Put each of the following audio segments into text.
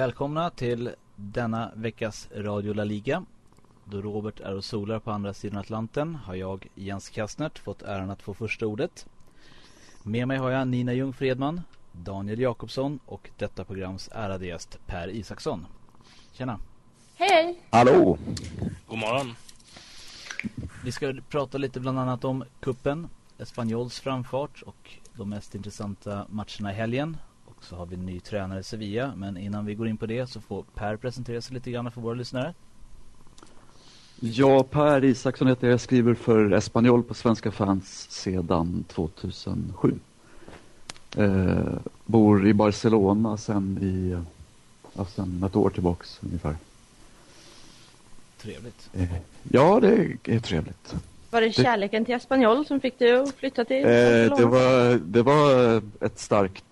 Välkomna till denna veckas Radio La Liga. Då Robert är och solar på andra sidan Atlanten har jag, Jens Kastnert, fått äran att få första ordet. Med mig har jag Nina Ljung Fredman, Daniel Jakobsson och detta programs ärade gäst Per Isaksson. Tjena! Hej! Hallå! God morgon! Vi ska prata lite bland annat om kuppen, Espanyols framfart och de mest intressanta matcherna i helgen. Så har vi en ny tränare i Sevilla. Men innan vi går in på det så får Per presentera sig lite grann för våra lyssnare. Ja, Per Isaksson heter jag. Jag skriver för Espanyol på Svenska fans sedan 2007. Eh, bor i Barcelona sen i, ja, sen ett år tillbaks ungefär. Trevligt. Eh, ja, det är trevligt. Var det kärleken till Espanyol som fick dig att flytta till Eh, Barcelona? det, var, det var ett starkt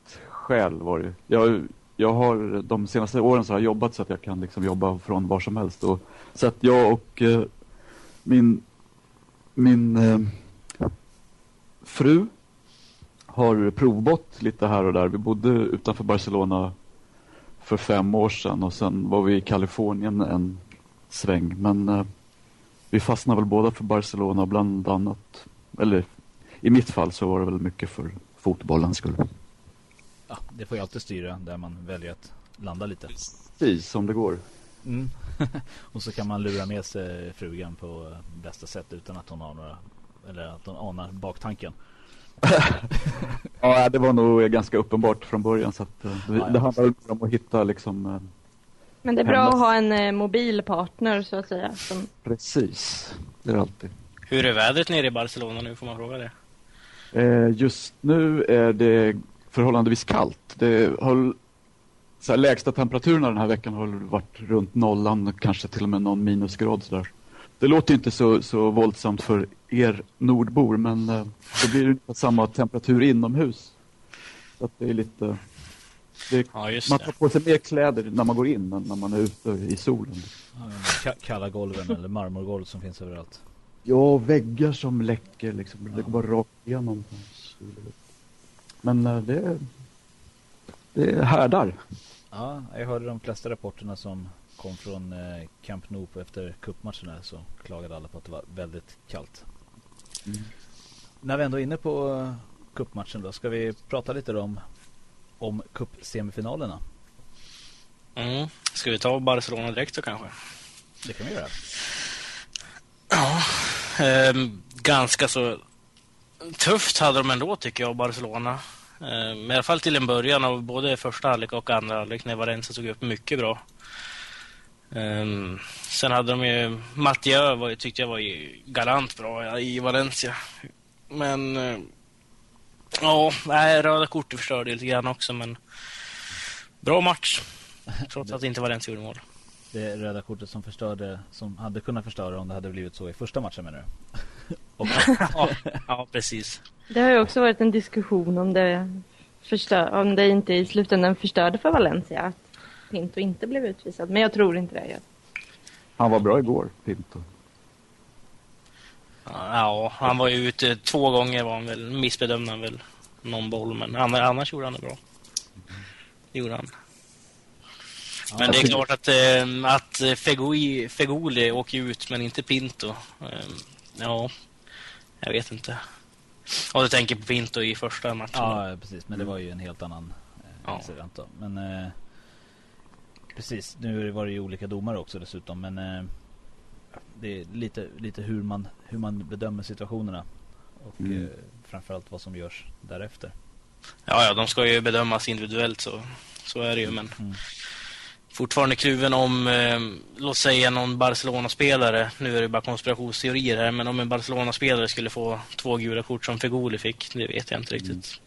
skäl var det. Jag, jag har de senaste åren så har jag jobbat så att jag kan liksom jobba från var som helst. Och, så att jag och eh, min, min eh, fru har provbott lite här och där. Vi bodde utanför Barcelona för fem år sedan och sen var vi i Kalifornien en sväng. Men eh, vi fastnade väl båda för Barcelona bland annat. Eller i mitt fall så var det väl mycket för fotbollens skull. Ja, det får ju alltid styra där man väljer att landa lite. Precis som det går. Mm. och så kan man lura med sig frugan på bästa sätt utan att hon har några eller att hon anar baktanken. ja, det var nog ganska uppenbart från början så att eh, det, Ja, det handlar om att hitta liksom eh, Men det är bra Hennes- att ha en eh, mobil partner så att säga. Som... precis. Det är det alltid. Hur är vädret nere i Barcelona nu, får man fråga det? Eh, just nu är det förhållandevis kallt. Det har, så här, lägsta temperaturen den här veckan har varit runt nollan, kanske till och med någon minusgrad. Så där. Det låter inte så, så våldsamt för er nordbor, men eh, det blir ungefär samma temperatur inomhus. Så att det är lite... Det, Ja, just man tar på sig mer kläder när man går in än när man är ute i solen. Ja, Kalla golven eller marmorgolv som finns överallt. Ja, väggar som läcker liksom. Det går bara rakt igenom. Men eh, det, det härdar. Ja, jag hörde de flesta rapporterna som kom från eh, Camp Nou på efter cupmatcherna så klagade alla på att det var väldigt kallt. Mm. När vi ändå är inne på eh, cupmatchen då ska vi prata lite om, om cupsemifinalerna. Mm. Ska vi ta Barcelona direkt då kanske? Det kan vi göra. Ja. Ehm, ganska så tufft hade de ändå tycker jag, Barcelona. Eh, men I alla fall till en början av både första halvlek och andra halvlek när Valencia såg upp mycket bra. Ehm, sen hade de ju, Mathieu var, tyckte jag var galant bra i Valencia. Men eh, ja, nej, röda kortet förstörde lite grann också men bra match. Trots att inte Valencia gjorde mål. Det röda kortet som förstörde, som hade kunnat förstöra om det hade blivit så i första matchen menar du? Och, Ja, ja precis. Det har ju också varit en diskussion om det, förstör... om det inte i slutändan förstörde för Valencia att Pinto inte blev utvisad. Men jag tror inte det. Jag... Han var bra igår, Pinto. Ja, han var ju ute två gånger var han väl, missbedömde han väl någon boll, men annars, annars gjorde han det bra. Det gjorde han. Men det är klart att, eh, att Feguli åker ut, men inte Pinto. Ja, jag vet inte. Ja, du tänker på Pinto i första matchen? ja, precis. Men det var ju en helt annan eh, incident då. Men eh, precis, nu var det ju olika domare också dessutom. Men eh, det är lite, lite hur, man, hur man bedömer situationerna. Och Mm. eh, framförallt vad som görs därefter. Ja, ja, de ska ju bedömas individuellt så, så är det ju, men Mm. Fortfarande kluven om, eh, låt säga någon Barcelona-spelare, nu är det bara konspirationsteorier här, men om en Barcelona-spelare skulle få två gula kort som Fegoli fick, det vet jag inte riktigt.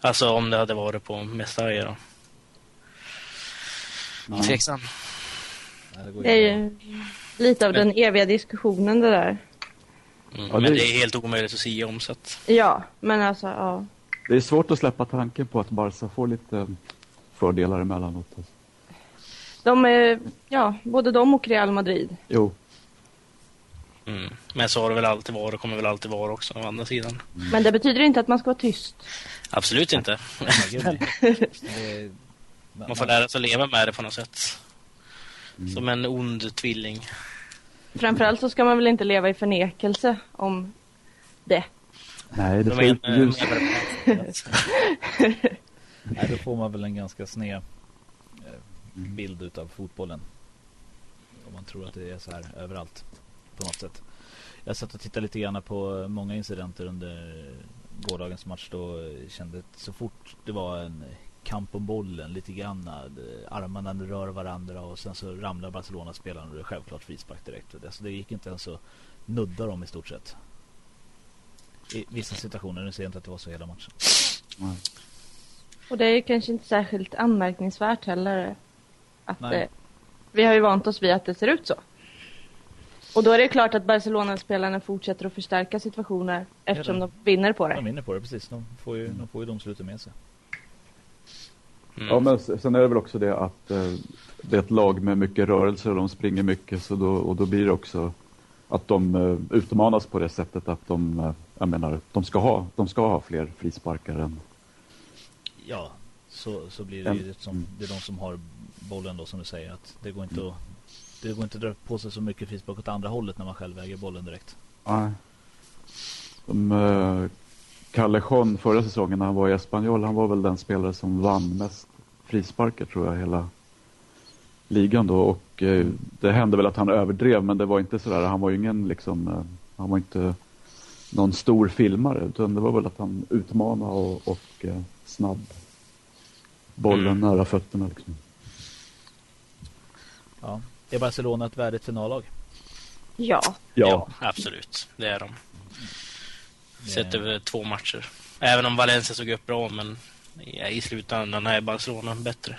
Alltså om det hade varit på Mestalla då. Ja. Tveksam. Det är ju lite av den eviga diskussionen det där. Mm, Ja, men det- det är helt omöjligt att säga om, så att, Ja, men alltså ja. Det är svårt att släppa tanken på att Barca får lite fördelar emellanåt. De är, ja, både de och Real Madrid. Jo, mm. Men så har det väl alltid varit och kommer väl alltid vara också, å andra sidan. Men det betyder inte att man ska vara tyst. Absolut inte. Man får lära sig att leva med det på något sätt. Mm. Som en ond tvilling. Framförallt så ska man väl inte leva i förnekelse om det. Nej, det ut men- ljus. Nej, då får man väl en ganska sned Mm. Bild utav fotbollen. Om man tror att det är så här överallt på något sätt. Jag satt och tittade lite grann på många incidenter under gårdagens match då kände så fort det var en kamp om bollen lite grann eh, armarna rör varandra och sen så ramlar Barcelona-spelaren och det är självklart frispark direkt. Alltså det gick inte ens att nudda dem i stort sett. I vissa situationer, nu ser jag inte att det var så hela matchen. Nej. Och det är ju kanske inte särskilt anmärkningsvärt heller. Att det, vi har ju vant oss vid att det ser ut så. Och då är det klart att Barcelona-spelarna fortsätter att förstärka situationer eftersom Ja, de vinner på De det. vinner på det precis. De får ju, de får ju domslutet med sig. Mm. Ja, men sen är det väl också det att eh, det är ett lag med mycket rörelse och de springer mycket så då, och då blir det också att de eh, utmanas på det sättet att de, eh, jag menar, de ska ha, de ska ha fler frisparkar än Ja, så, så blir det ju det som, det är de som har bollen då som du säger att det går inte att det går inte att dra på sig så mycket frispark åt andra hållet när man själv äger bollen direkt. Nej. De, eh, Callejon förra säsongen när han var i Espanyol, han var väl den spelare som vann mest frisparkar tror jag hela ligan då och eh, det hände väl att han överdrev men det var inte sådär, han var ju ingen liksom, eh, han var inte någon stor filmare utan det var väl att han utmanade och, och snabb. Bollen Mm. nära fötterna liksom. Ja. Är Barcelona ett värdigt finallag? Ja, Ja, absolut. Det är de. Sett över två matcher. Även om Valencia såg upp bra, men ja, i slutändan är Barcelona bättre.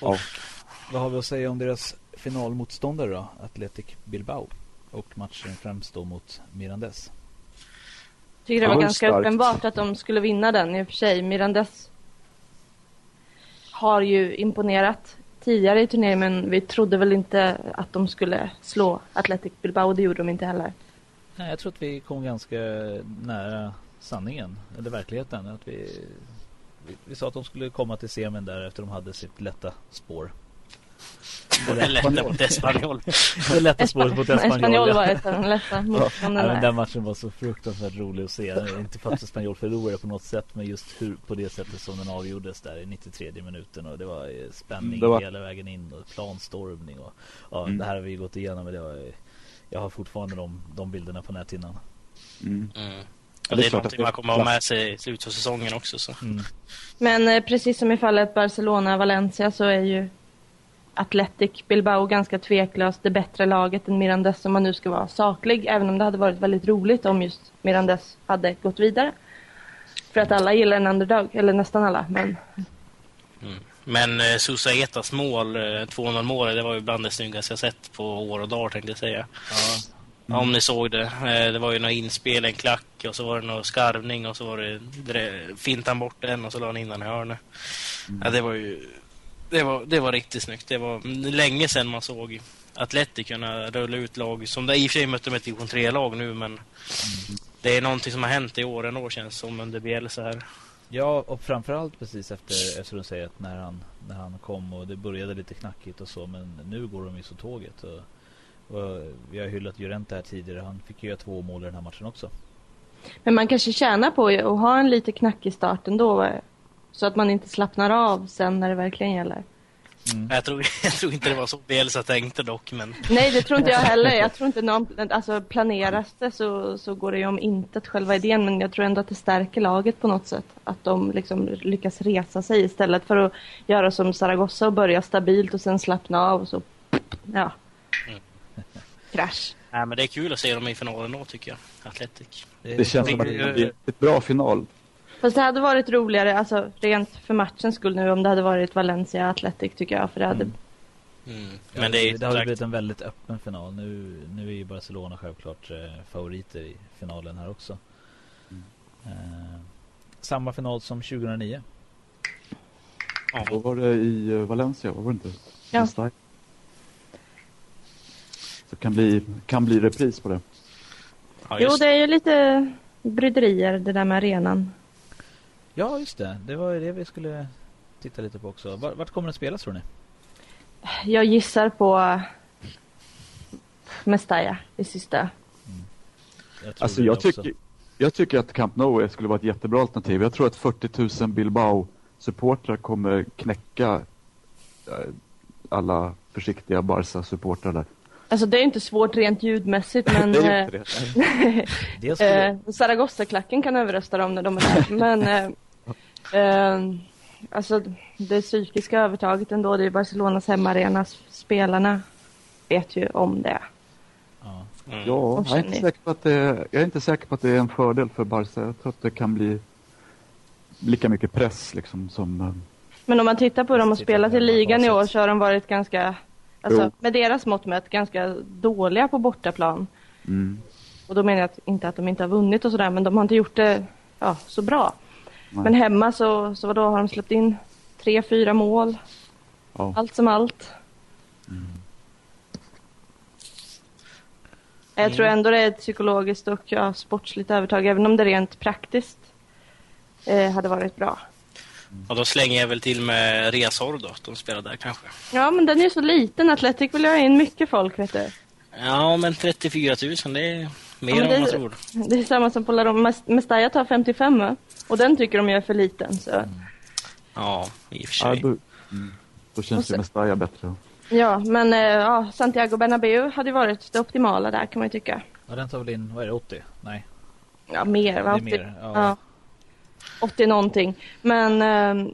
ja. Vad har vi att säga om deras finalmotståndare då? Athletic Bilbao. Och matchen främst då mot Mirandes. tycker det Ja, var det är ganska starkt. uppenbart att de skulle vinna den i och för sig. Mirandes har ju imponerat tidigare i turneringen men vi trodde väl inte att de skulle slå Athletic Bilbao. och Det gjorde de inte heller. Nej, jag tror att vi kom ganska nära sanningen, eller verkligheten. Att vi, vi, vi sa att de skulle komma till semin där efter de hade sitt lätta spår. Det Lätta mot Espanyol. Det lätta spåret mot Espanyol. Espanyol ja. var ett av de lätta Ja, motståndarna. men den matchen var så fruktansvärt rolig att se. Inte för att Espanyol förlorade på något sätt, men just hur, på det sättet som den avgjordes där i 93 minuten. Och det var eh, spänning Det var- hela vägen in och planstormning. Och, ja, Mm. Det här har vi gått igenom. Men det var, eh, jag har fortfarande de, de bilderna på näthinnan. Mm. Mm. Ja, Och det är är någonting att man kommer att ha med sig i slutet av säsongen också. Så. Mm. Men eh, precis som i fallet Barcelona-Valencia så är ju Athletic Bilbao ganska tveklöst det bättre laget än Mirandes om man nu ska vara saklig. Även om det hade varit väldigt roligt om just Mirandes hade gått vidare. För att alla gillar en underdog, eller nästan alla. Men Men eh, Susa Etas mål, eh, 2-0 målet, det var ju bland det snyggaste jag sett på år och dagar tänkte jag säga. Ja, Om ni såg det. Eh, det var ju några inspel, en klack och så var det någon skarvning och så var det, det fintade han bort den och så la han in den i hörnet. Ja, det var ju det var, det var riktigt snyggt. Det var länge sedan man såg Atletic kunna rulla ut lag som det i och för sig mötte med ett division 3-lag nu men det är någonting som har hänt i år ändå känns som under Bielsa här. Ja, och framförallt precis efter, efter att säga att när han, när han kom och det började lite knackigt och så, men nu går de ju så tåget. Och, och vi har hyllat Llorente här tidigare, han fick ju göra två mål i den här matchen också. Men man kanske tjänar på att ha en lite knackig start ändå. Så att man inte slappnar av sen när det verkligen gäller. Mm. Jag tror, jag tror inte det var så Bielsa tänkte dock men Nej, det tror inte jag heller. Jag tror inte någon, alltså planeras det så, så går det ju om intet själva idén. Men jag tror ändå att det stärker laget på något sätt. Att de liksom lyckas resa sig istället för att göra som Zaragoza och börja stabilt och sen slappna av och så, ja. Mm. Krasch. Nej, men det är kul att se dem i finalen då tycker jag. Atletic. Det känns som att det blir ett bra final. Fast det hade varit roligare, alltså rent för matchens skull nu om det hade varit Valencia Athletic tycker jag. För det hade, Mm. Mm. Men det är det har sagt, blivit en väldigt öppen final. Nu, nu är ju Barcelona självklart eh, favoriter i finalen här också. Mm. Eh, samma final som 2009. Då ja, var det i eh, Valencia, var det inte? Ja. Så kan bli, kan bli repris på det. ja, jo, det är ju lite bryderier det där med arenan. Ja, just det. Det var ju det vi skulle titta lite på också. Vart, vart kommer den spelas tror ni? Jag gissar på Mestalla i sista. Jag tror Alltså det jag tycker, jag tycker att Camp Nou skulle vara ett jättebra alternativ. Jag tror att 40 000 Bilbao-supportrar kommer knäcka eh, alla försiktiga Barca-supportrar där. Alltså det är inte svårt rent ljudmässigt men det är eh, inte det. Dels skulle, eh, Zaragoza-klacken kan överrösta dem när de är där. Men eh, eh, alltså det psykiska övertaget ändå, det är Barcelonas hemmaarena. Spelarna vet ju om det. ja. Mm. Ja, jag är, inte säker på att det, jag är inte säker på att det är en fördel för Barca. Jag tror att det kan bli lika mycket press liksom som... eh, Men om man tittar på dem och Tittar spelat i ligan i år så har de varit ganska, alltså Jo. med deras mått mätt, ganska dåliga på bortaplan. Mm, Och då menar jag att, inte att de inte har vunnit och sådär, men de har inte gjort det ja, så bra. Nej. Men hemma så, så då har de släppt in tre, fyra mål, ja. allt som allt. Jag tror ändå det är ett psykologiskt och ja, sportsligt övertag, även om det rent praktiskt eh, hade varit bra. Och då slänger jag väl till med Resor då, de spelar där kanske. Ja, men den är ju så liten. Atletic vill ha in mycket folk, vet du. Ja, men 34 000, det är mer Ja, än det- man tror. Det är samma som på La Roma. Mest- Mestalla tar 55 va? och den tycker de ju är för liten. Så. Ja, i och för Ja, sig. då, mm, då känns sen- Mestalla bättre. Ja, men eh, ja, Santiago Bernabéu hade ju varit det optimala där kan man ju tycka. ja, den tar väl in, vad är det, 80? Nej, Ja, mer det va? är 80, mer. Ja. ja. 80 någonting. Men eh,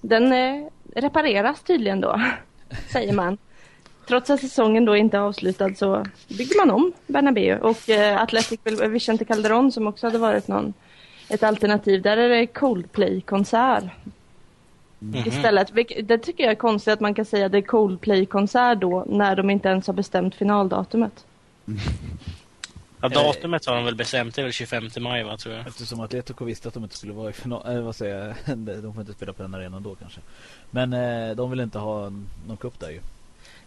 den eh, repareras tydligen då, säger man. Trots att säsongen då inte är avslutad så bygger man om Bernabéu. Och eh, Athletic Vicente Calderón som också hade varit någon, ett alternativ. Där är det Coldplay-konsert Mhm. istället. Vilk- Det tycker jag är konstigt att man kan säga att det är Coldplay-konsert då när de inte ens har bestämt finaldatumet. Ja, datumet har de väl bestämt, det är väl 25 maj va, tror jag. Eftersom Atletico visste att de inte skulle vara i final, äh, vad säger jag, de får inte spela på den arenan då kanske. Men eh, de vill inte ha någon cup där ju.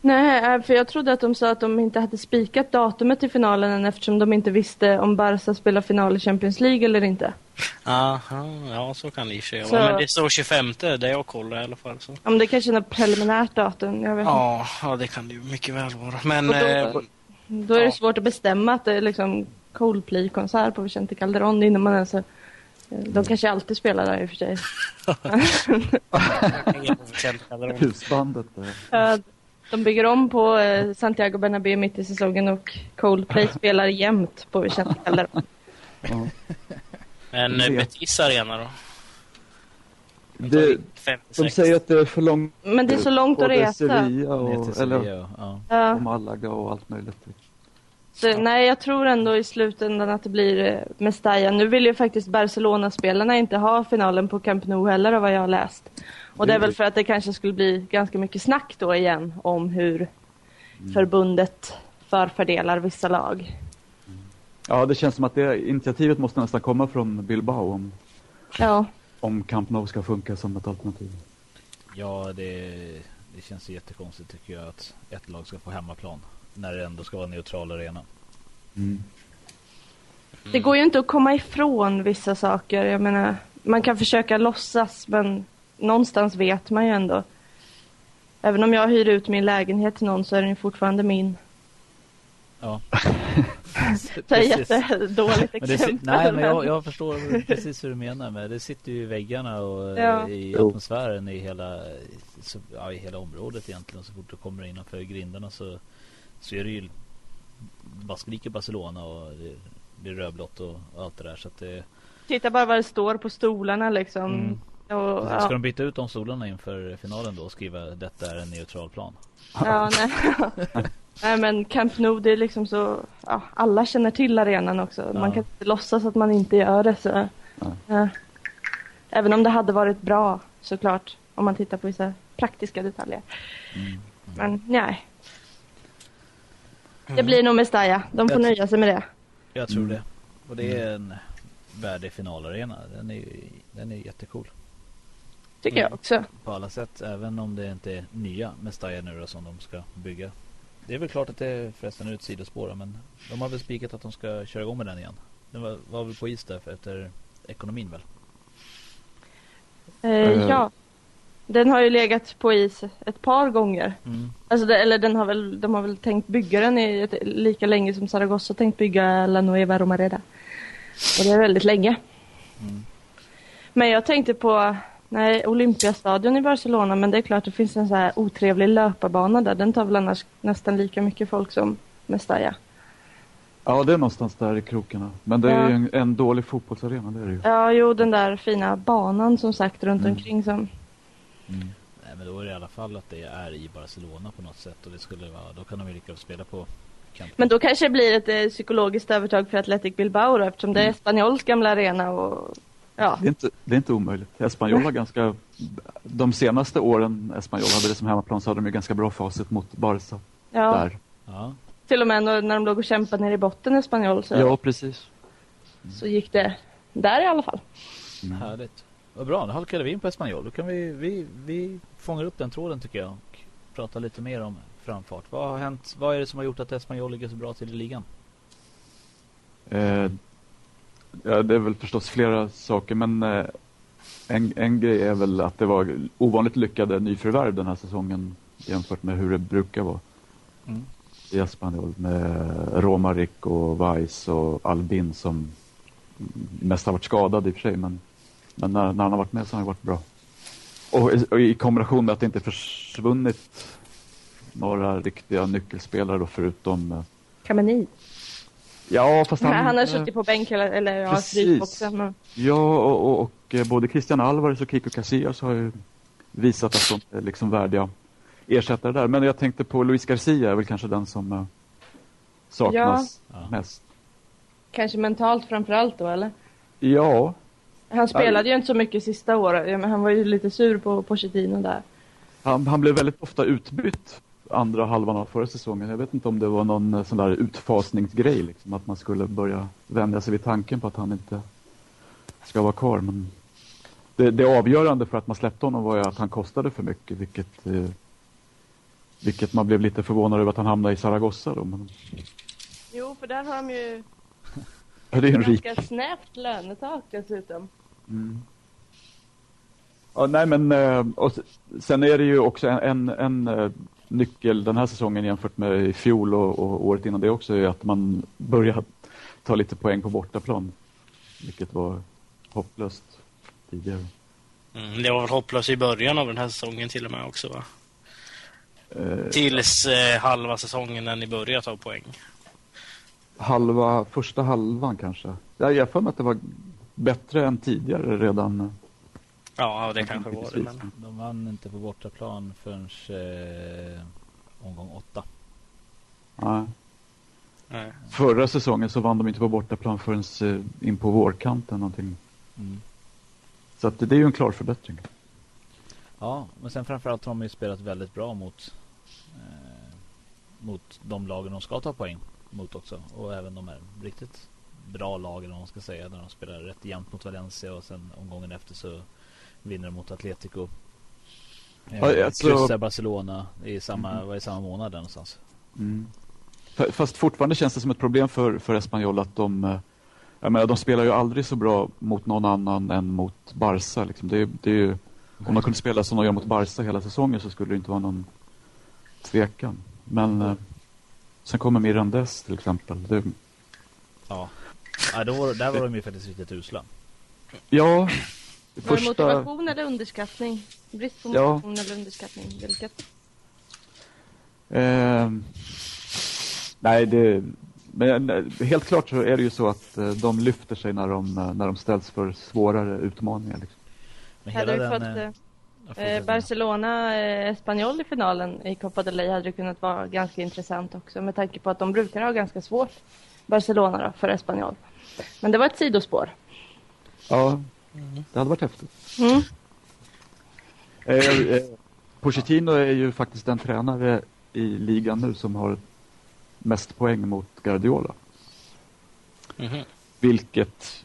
Nej, eh, för jag trodde att de sa att de inte hade spikat datumet till finalen än eftersom de inte visste om Barca spelar final i Champions League eller inte. Aha, ja, så kan det i sig Så- vara. Men det står 25, det jag kollar i alla fall. Så. Om det kanske är något preliminärt datum, jag vet Ja, ja, det kan det ju mycket väl vara. Men då- eh, inte. Då är det Ja. svårt att bestämma att det är liksom Coldplay-konsert på Vicente Calderón innan man ens de kanske alltid spelar där i och för sig. Calderon. Husbandet. Eh, De bygger om på eh, Santiago Bernabéu mitt i säsongen och Coldplay spelar jämt på Vicente Calderón. ja. Men eh, Betis Arena då? det, 56. de säger att det är för långt. Men det är så långt att resa. Sevilla och, eller. Ja. och Malaga och allt möjligt. Så, nej, jag tror ändå i slutändan att det blir eh, Mestalla. Nu vill ju faktiskt Barcelona-spelarna inte ha finalen på Camp Nou heller av vad jag har läst. Och det är väl för att det kanske skulle bli ganska mycket snack då igen om hur förbundet förfördelar vissa lag. Ja, det känns som att det initiativet måste nästan komma från Bilbao om, Ja, om Camp Nou ska funka som ett alternativ. Ja, det, det känns jättekonstigt tycker jag att ett lag ska få hemmaplan. När det ändå ska vara en neutral arena. Mm. det går ju inte att komma ifrån vissa saker. Jag menar, man kan försöka låtsas men någonstans vet man ju ändå. Även om jag hyr ut min lägenhet till någon så är den ju fortfarande min. Ja. Det är jättedåligt Men det, exempel. si- nej, men jag, jag förstår precis hur du menar. Men det sitter ju i väggarna och eh, Ja. i Jo. atmosfären i hela, så, ja, i hela området egentligen. Så fort du kommer innanför grindarna så, så är det ju bara skriker Barcelona och det, det är rödblått och, och allt det där. Så att det, Titta bara vad det står på stolarna liksom. Mm. Och, Ska ja, de byta ut de stolarna inför finalen då och skriva detta är en neutral plan? ja, nej. nej men Camp Nou det är liksom så, ja, alla känner till arenan också. Man Ja. kan inte låtsas att man inte gör det. Så, Ja. ja. Även om det hade varit bra såklart. Om man tittar på vissa praktiska detaljer. Mm. Men nej. Det blir nog Mestalla. De får Jag- nöja sig med det. Jag tror Mm. det. Och det är en värdig finalarena. Den är ju den är jättecool Tycker Mm. jag också. på alla sätt. Även om det inte är nya Mestalla nu då som de ska bygga. Det är väl klart att det är förresten ut sidospår men de har väl spikat att de ska köra igång med den igen. Den var, var väl på is där för efter ekonomin väl? Eh, Eh, ja. Den har ju legat på is ett par gånger. Mm. Alltså det, eller den har väl, de har väl tänkt bygga den i ett, lika länge som Zaragoza tänkt bygga La Nueva Romareda. Och det är väldigt länge. Mm. Men jag tänkte på nej, Olympiastadion i Barcelona men det är klart det finns en så här otrevlig löparbana där. Den tar väl annars nästan lika mycket folk som Mestalla. Ja, det är någonstans där i krokarna. Men det är Ja. ju en, en dålig fotbollsarena, det är det ju. Ja, jo den där fina banan som sagt runt Mm. omkring som Mm. Nej men då är det i alla fall att det är i Barcelona på något sätt och det skulle vara, då kan de ju lika väl spela på Camp. Men då kanske det blir ett eh, psykologiskt övertag för Athletic Bilbao då, eftersom det är Spanyols gamla arena och ja. Det är inte, det är inte omöjligt. Espanyol har ganska... De senaste åren Espanyol hade det som hemmaplan så hade de ju ganska bra facit mot Barca ja. där. Ja, Till och med när de låg och kämpade nere i botten i Spanjol så, Ja, precis. så gick det där i alla fall. Mm. härligt. Vad bra, då halkade vi in på Espanyol. Då kan vi, vi, vi fångar upp den tråden tycker jag och pratar lite mer om framfart. Vad har hänt? Vad är det som har gjort att Espanyol ligger så bra till i ligan? Eh, ja, det är väl förstås flera saker, men eh, en, en grej är väl att det var ovanligt lyckade nyförvärv den här säsongen jämfört med hur det brukar vara Mm. i Espanyol med Romarik och Weiss och Albin som mest har varit skadad i och för sig, men, men när, när han har varit med så har han varit bra. Och, i- och i kombination med att det inte försvunnit några riktiga nyckelspelare då förutom eh, Kameni. Ja, fast han... Han, han har suttit på bänk eller, eller ja. Men, Ja, och, och, och eh, både Christian Alvarez och Kiko Casillas har ju visat att de är liksom värdiga ersättare där. Men jag tänkte på Luis Garcia är väl kanske den som eh, saknas Ja. mest. kanske mentalt framförallt då eller? Ja, Han spelade ju inte så mycket sista året, men han var ju lite sur på Pochettino där. han, han blev väldigt ofta utbytt andra halvan av förra säsongen. Jag vet inte om det var någon eh, sån där utfasningsgrej, liksom, att man skulle börja vänja sig vid tanken på att han inte ska vara kvar. Men det, det avgörande för att man släppte honom var ju att han kostade för mycket, vilket, eh, vilket man blev lite förvånad över att han hamnade i Zaragoza. Då. Men, Jo, för där har de ju det är en rik ganska snävt lönetak dessutom. Mm. Ja, nej men eh, och sen är det ju också en, en, en eh, nyckel den här säsongen jämfört med i fjol och, och året innan det också är att man börjar ta lite poäng på bortaplan. Vilket var hopplöst tidigare. Mm, det var väl hopplöst i början av den här säsongen till och med också va? Eh, Tills eh, halva säsongen när ni började ta poäng. halva, första halvan kanske. Ja, jag har för mig att det var bättre än tidigare redan. Ja, det kanske var det. Men... De vann inte på bortaplan förrän eh, omgång åtta. Ja. Nej. Förra säsongen så vann de inte på bortaplan förrän eh, in på vårkanten någonting. Mm. Så att det, det är ju en klar förbättring. Ja, men sen framförallt har de ju spelat väldigt bra mot eh, mot de lagen de ska ta poäng mot också. Och även de här riktigt bra lagen om man ska säga. Där de spelar rätt jämnt mot Valencia och sen omgången efter så vinner mot Atletico. Eh, Ja, alltså- Kryssar Barcelona i samma, var i samma månad där någonstans. Mm. Fast fortfarande känns det som ett problem för, för Espanyol att de, eh, jag menar, de spelar ju aldrig så bra mot någon annan än mot Barca. Liksom. Det, det är ju, om de kunde spela som de gör mot Barca hela säsongen så skulle det inte vara någon tvekan. Men eh, sen kommer Mirandes till exempel. Det, Ja. ja då där var de ju faktiskt riktigt usla. ja, Var det första... motivation eller underskattning? Brist på Ja. motivation eller underskattning? Vilket? Eh, nej, det, men eh, helt klart så är det ju så att eh, de lyfter sig när de, eh, när de ställs för svårare utmaningar. Liksom. Men Hade den... fått eh, ja. Barcelona eh, Espanyol i finalen i Copa del Rey hade det kunnat vara ganska intressant också med tanke på att de brukar ha ganska svårt Barcelona då, för Espanyol. Men det var ett sidospår. Ja, det hade varit häftigt. Mm. Eh, eh, Pochettino är ju faktiskt den tränare i ligan nu som har mest poäng mot Guardiola. Mhm. Vilket,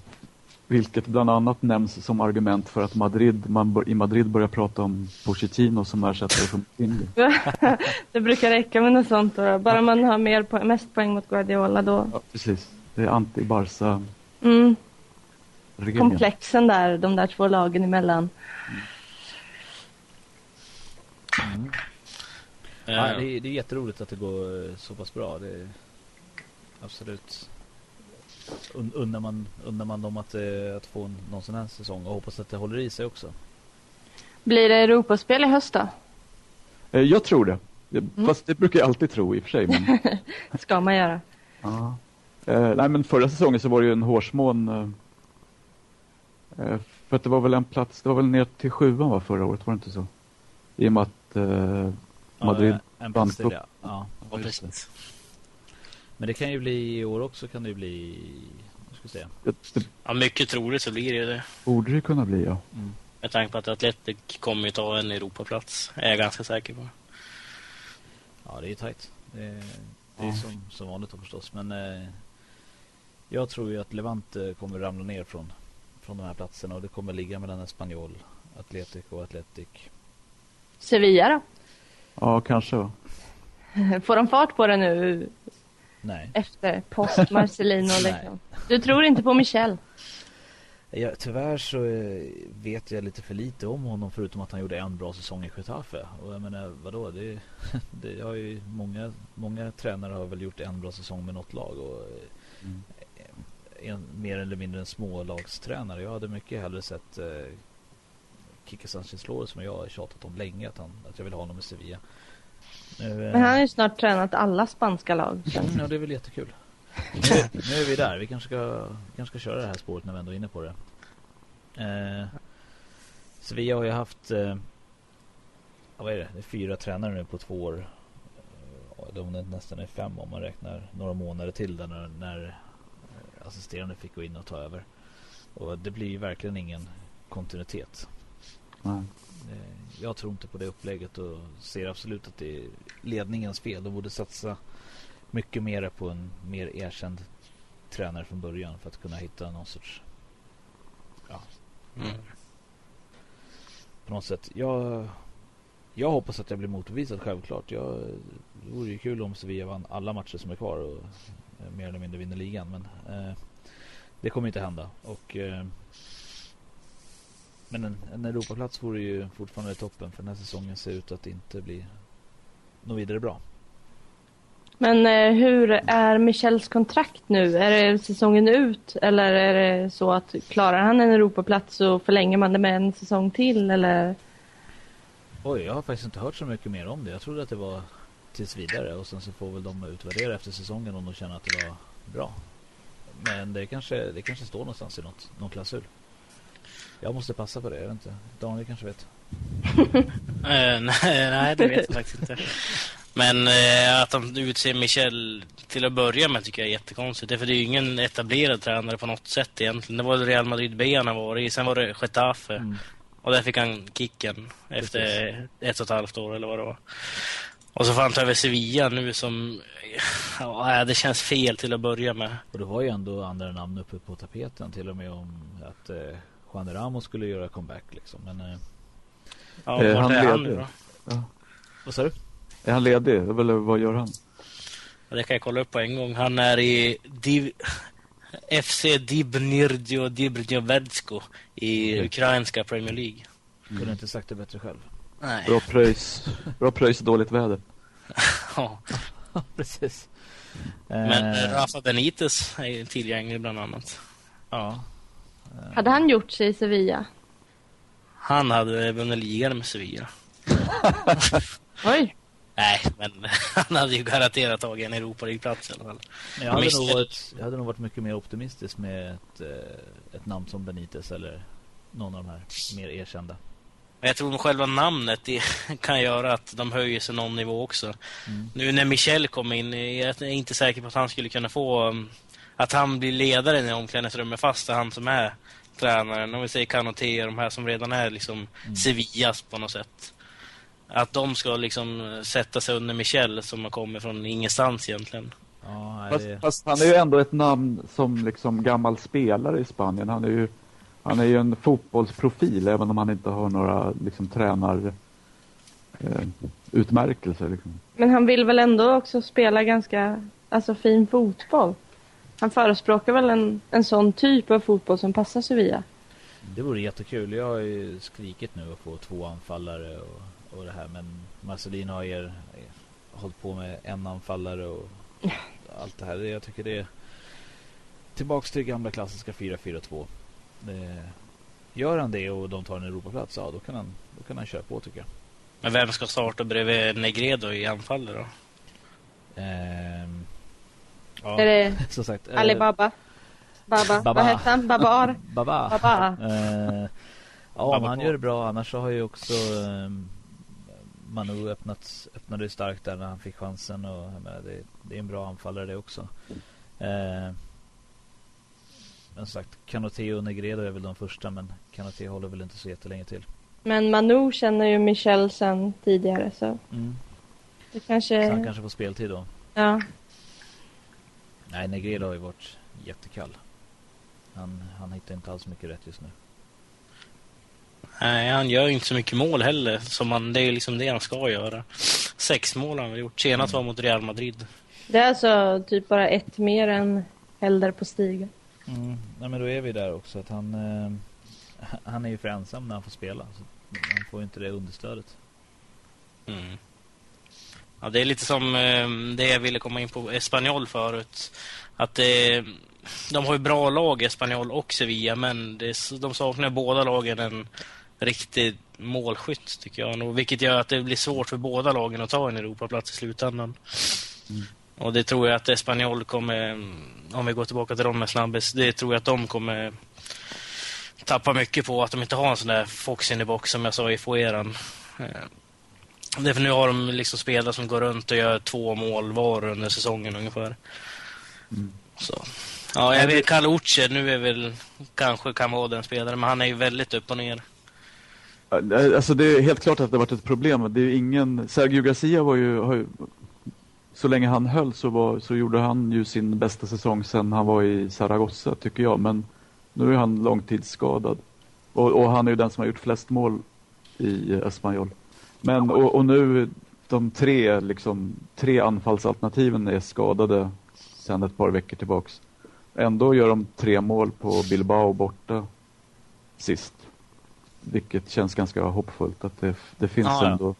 vilket bland annat nämns som argument för att Madrid, man bör, i Madrid börjar prata om Pochettino som ersättare för Mourinho. det brukar räcka med något sånt. Då. Bara man har mer po- mest poäng mot Guardiola då. Ja, precis. Det är anti-Barca-regeln. Mm. Komplexen där, de där två lagen emellan. Mm. Eh, Ja, det, är, det är jätteroligt att det går eh, så pass bra. Det är absolut un, undrar, man, undrar man dem att, eh, att få en, någon sån här säsong och hoppas att det håller i sig också. Blir det Europaspel i höst då? Eh, Jag tror det. Det- Fast det brukar jag alltid tro i och för sig. Men, Ska man göra. ja. eh, nej, men förra säsongen så var det ju en hårsmån. Eh, för att det var väl en plats, det var väl ner till sjuan va, förra året, var det inte så? I och med att eh, Madrid Ja, en plats till, ja. ja. ja, precis. Men det kan ju bli i år också kan det ju bli, vad ska säga. det, Ja, mycket troligt så blir det det. borde det kunna bli ja. Mm. Med tanke på att Atletic kommer ju ta en Europaplats. Är jag ganska säker på. Ja, det är ju tajt. Det, är- det är Ja. som, som vanligt då förstås. Men eh, jag tror ju att Levante kommer ramla ner från, från de här platserna och det kommer ligga mellan Espanyol, Atletic och Atletic. Sevilla då? Ja, kanske. Får de fart på det nu Nej. efter post Marcelino liksom? Du tror inte på Michel? Ja, tyvärr så eh, vet jag lite för lite om honom förutom att han gjorde en bra säsong i Getafe. Och jag menar, vadå? Det, det har ju många, många tränare har väl gjort en bra säsong med något lag. Och, eh, Mm. En, mer eller mindre en smålagstränare. Jag hade mycket hellre sett eh, Kike Sanchez Flores som jag har tjatat om länge att, han, att jag vill ha honom i Sevilla. Nu, eh, Men han har ju snart tränat alla spanska lag. Mm, ja, det är väl jättekul. Nu, nu är vi där. Vi kanske ska, kanske ska köra det här spåret när vi ändå är inne på det. Eh, Sevilla har ju haft eh, vad är det? det är fyra tränare nu på två år. Eh, De är nästan är fem om man räknar några månader till där när, när assisterande fick gå in och ta över. Och det blir ju verkligen ingen kontinuitet. Nej. Eh, Jag tror inte på det upplägget och ser absolut att det är ledningens fel. De borde satsa mycket mer på en mer erkänd tränare från början för att kunna hitta någon sorts Mm. på något sätt. Jag, jag hoppas att jag blir motbevisad självklart. Jag, det vore ju kul om Sevilla vann alla matcher som är kvar och mer eller mindre vinner ligan. Men eh, det kommer inte hända. Och, eh, men en, en Europaplats vore ju fortfarande toppen för den här säsongen ser ut att inte bli något vidare bra. Men eh, hur är Michels kontrakt nu? Är det säsongen ut eller är det så att klarar han en Europaplats så förlänger man det med en säsong till eller? Oj, jag har faktiskt inte hört så mycket mer om det. Jag trodde att det var tills vidare och sen så får väl de utvärdera efter säsongen om de känner att det var bra. Men det kanske, det kanske står någonstans i något, någon klausul. Jag måste passa på det, jag vet inte. Daniel kanske vet. Eh, nej, nej, det vet jag faktiskt inte. Men eh, att de utser Michel till att börja med tycker jag är jättekonstigt. För det är ju ingen etablerad tränare på något sätt egentligen. Det var Real Madrid B han varit i. Sen var det Getafe. Mm. Och där fick han kicken efter ett och ett halvt år eller vad det var. Och så får han ta över Sevilla nu som... Ja, det känns fel till att börja med. Och det var ju ändå andra namn uppe på tapeten till och med om att eh, Juan Ramos skulle göra comeback liksom. Men eh, Ja, Eh, han är han nu då? vad sa du? Är han ledig? Eller vad gör han? Ja, Det kan jag kolla upp på en gång. Han är i Div... FC Dibnirdio Dibnjovedsko i Okej. ukrainska Premier League. Kunde inte sagt det bättre själv. Nej. Bra pröjs, bra pröjs och dåligt väder. Ja. Precis. Men Eh, Rafa Benitez är tillgänglig bland annat. Ja. Hade han gjort sig i Sevilla? Han hade vunnit ligan med Sevilla. Oj! Nej, men han hade ju garanterat tagit en Europa League-plats i alla fall. Men jag, hade nog varit, jag hade nog varit mycket mer optimistisk med ett, eh, ett namn som Benitez eller någon av de här mer erkända. Men jag tror nog själva namnet det kan göra att de höjer sig någon nivå också. Mm. Nu när Michel kom in, jag är inte säker på att han skulle kunna få... um, Att han blir ledare i omklädningsrummet fast det är han som är tränaren. Om vi säger Kanoté och de här som redan är liksom Mm. Sevillas på något sätt. Att de ska liksom sätta sig under Michel som har kommit från ingenstans egentligen. Ja, nej, Fast, det, fast han är ju ändå ett namn som liksom gammal spelare i Spanien. Han är ju, han är ju en fotbollsprofil även om han inte har några liksom tränar eh, utmärkelser. Liksom. Men han vill väl ändå också spela ganska alltså, fin fotboll? Han förespråkar väl en, en sån typ av fotboll som passar Sevilla? det vore jättekul. Jag har ju skrikit nu att få två anfallare och, och det här. Men Marcelino har er, er hållit på med en anfallare och allt det här. Jag tycker det är tillbaks till gamla klassiska 4-4-2. Gör han det och de tar en Europaplats, ja då kan han, då kan han köra på tycker jag. Men vem ska starta bredvid Negredo i anfallet då? Ehm, ja, Är det som sagt. eh, Alibaba? Baba. Baba. Vad hette han? Babar? Baba. Baba. Eh, ja, Baba han gör det bra. Annars så har ju också eh, Manu öppnat, öppnade starkt där när han fick chansen. Och, menar, det, det är en bra anfallare det också. Eh, men sagt, Canoté och Negredo är väl de första. Men Canoté håller väl inte så jättelänge till. Men Manu känner ju Michel sen tidigare så Mm. det Så kanske... han kanske får speltid då. Ja. Nej, Negredo har ju varit jättekall. Han, han hittar inte alls mycket rätt just nu. Nej, han gör ju inte så mycket mål heller. Som han, det är liksom det han ska göra. Sex mål har han väl gjort. Senast var mot Real Madrid. Det är alltså typ bara ett mer än Helder på stigen. Mm. Nej, men då är vi där också. Att han, eh, han är ju för ensam när han får spela. Så han får ju inte det understödet. Mm. Ja, det är lite som eh, det jag ville komma in på Espanyol förut. Att det, de har ju bra lag, Espanyol och Sevilla, men det, är- de saknar båda lagen en riktig målskytt, tycker jag. Vilket gör att det blir svårt för båda lagen att ta en Europaplats i slutändan. Och det tror jag att Espanyol kommer, om vi går tillbaka till dem med snabbis, det tror jag att de kommer tappa mycket på att de inte har en sån där fox in the box som jag sa i Foeran. Eh, det är för nu har de liksom spelare som går runt och gör två mål var under säsongen ungefär. Mm. Så. Ja, jag vet Kalle Uche, nu är väl kanske kan vara den spelare, men han är ju väldigt upp och ner. Alltså det är helt klart att det har varit ett problem. Det är ingen... Sergio Garcia var ju, har ju... Så länge han höll så, var, så gjorde han ju sin bästa säsong sen han var i Zaragoza tycker jag. Men nu är han långtidsskadad. Och, och han är ju den som har gjort flest mål i Espanyol. Men och, och nu de tre, liksom, tre anfallsalternativen är skadade sedan ett par veckor tillbaks. Ändå gör de tre mål på Bilbao borta sist. Vilket känns ganska hoppfullt att det, det finns Ja, ja. ändå.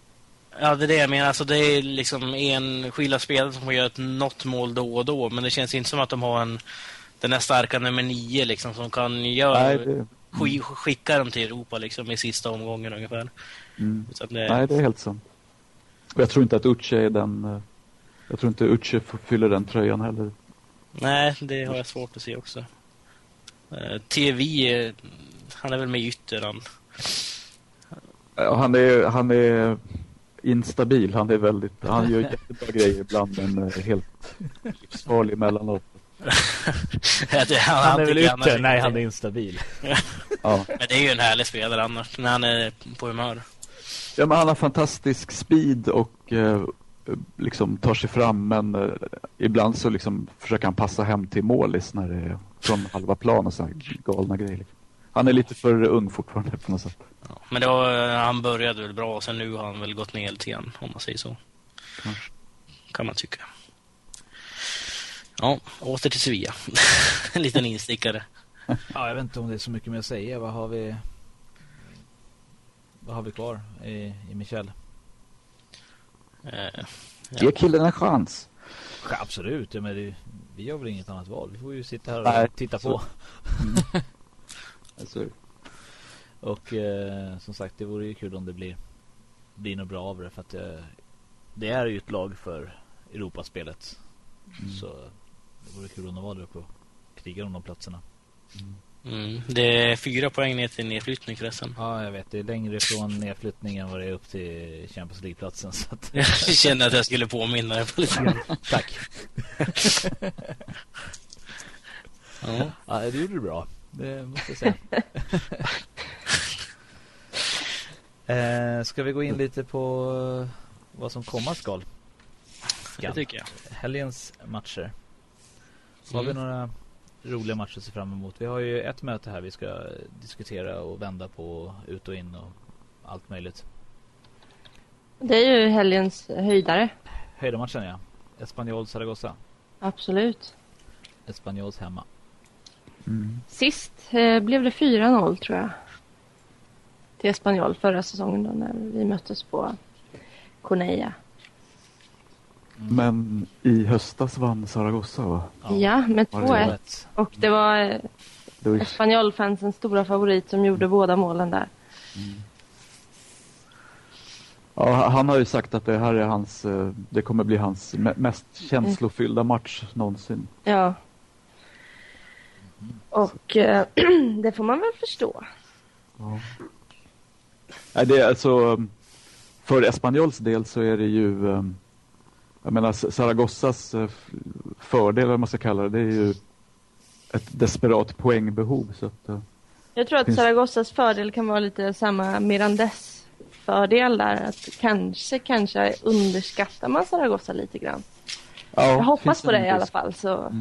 Ja, det är det jag menar. Alltså, det är liksom enskilda spelare som får göra ett något mål då och då, men det känns inte som att de har en den här starka nummer nio liksom, som kan göra, Nej, det, sk- skicka dem till Europa liksom, i sista omgången ungefär. mm. Det, Nej, det är helt sant. Och jag tror inte att Uche är den... eh, Jag tror inte Uche fyller den tröjan heller. Nej, det har jag svårt att se också. Uh, TV, eh, han är väl med i ytter han. Han är, han är instabil. Han är väldigt... Han gör jättebra grejer ibland men eh, helt livsfarlig emellanåt. Han, Han är väl ute? Nej, han är instabil. Ja. Men det är ju en härlig spelare annars, när han är på humör. ja, men han har fantastisk speed och eh, liksom tar sig fram men eh, ibland så liksom försöker han passa hem till målis när det är från halva plan och så här galna grejer. Liksom. Han är lite för ung fortfarande på något sätt. Ja, men det var, han började väl bra, och sen nu har han väl gått ner lite grann, om man säger så. Kanske. Kan man tycka. Ja, åter till Sevilla. en liten instickare. Ja, jag vet inte om det är så mycket mer att säga. Vad har vi? Vad har vi kvar i, i Michel? Eh, Ge killen en chans. Ja, absolut, ja, men det, vi har väl inget annat val. Vi får ju sitta här och Nej, titta så- på. Alltså, Och eh, som sagt, det vore ju kul om det blir, blir något bra av det. För att eh, det är ju ett lag för Europaspelet. Mm. Så det vore kul om de var där uppe och krigade om de platserna. mm, det är fyra poäng ner till nedflyttning förresten. Ja, jag vet. Det är längre från nedflyttning än vad det är upp till Champions League-platsen. Så att, Jag kände att jag skulle påminna dig på lite grann. tack. Ja. Ja, det gjorde du bra. Det måste jag säga. eh, ska vi gå in lite på vad som komma skall? Det tycker jag. Helgens matcher. Så har vi Mm. några roliga matcher att se fram emot. Vi har ju ett möte här vi ska diskutera och vända på ut och in och allt möjligt. Det är ju helgens höjdare. Höjdarmatchen ja. Espanyol Zaragoza. Absolut. Espanyols hemma. Mm. Sist eh, blev det 4-0 tror jag. till Espanyol förra säsongen då, när vi möttes på Corneja. Mm. Men i höstas vann Zaragoza va? Ja, med Var det 2-1. rätt. Och det var eh, var Espanyol-fansens stora favorit som gjorde båda målen där. Ja, han har ju sagt att det här är hans, eh, det kommer bli hans me- mest känslofyllda match någonsin. Ja. Och eh, det får man väl förstå. Ja. Nej, det är alltså, för Espanyols del så är det ju, eh, jag menar Zaragozzas eh, fördel, eller vad man ska kalla det, det är ju ett desperat poängbehov. Så att, eh, Jag tror att Finns- Zaragozzas fördel kan vara lite samma Mirandes fördel där. Att kanske, kanske underskattar man Zaragoza lite grann. ja, Jag hoppas på det i alla fall. Så.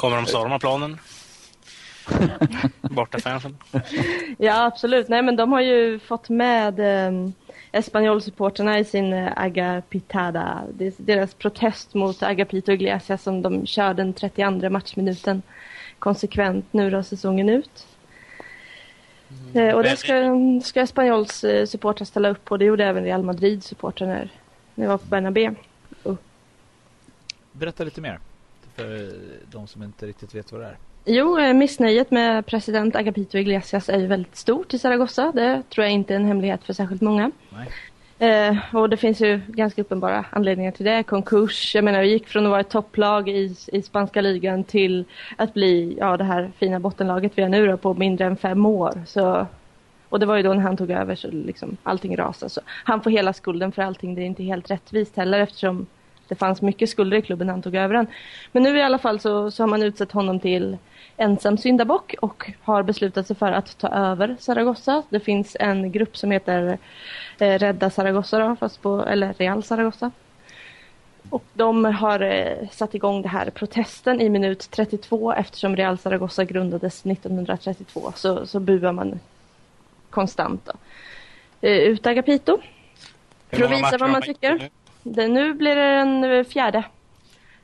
Kommer de storma planen? Bortafansen. Ja, absolut. Nej, men de har ju fått med eh, Espanyol-supporterna i sin eh, Agapitada. Det är deras protest mot Agapito Iglesias som de kör den 32 matchminuten konsekvent nu då säsongen ut. Eh, och det ska, ska Espanyols eh, supportrar ställa upp på. Det gjorde även Real Madrid supportrar när, när jag var på Bernabé. Berätta lite mer. För de som inte riktigt vet vad det är. Jo, eh, missnöjet med president Agapito Iglesias är ju väldigt stort i Zaragoza. Det tror jag inte är en hemlighet för särskilt många. Nej. Eh, och det finns ju ganska uppenbara anledningar till det. Konkurs, jag menar vi gick från att vara ett topplag i, i spanska ligan till att bli ja, det här fina bottenlaget vi är nu då, på mindre än fem år. Så, och det var ju då när han tog över så liksom allting rasade. Så han får hela skulden för allting. Det är inte helt rättvist heller eftersom det fanns mycket skulder i klubben när han tog över den. Men nu i alla fall så, så har man utsett honom till ensam syndabock och har beslutat sig för att ta över Zaragoza. Det finns en grupp som heter eh, Rädda Zaragoza då, fast på, eller Real Zaragoza. Och de har eh, satt igång det här protesten i minut 32 eftersom Real Zaragoza grundades 1932 så, så buar man konstant då. Eh, ut Agapito. Hur För att visa vad man tycker. Det, nu blir det den eh, fjärde.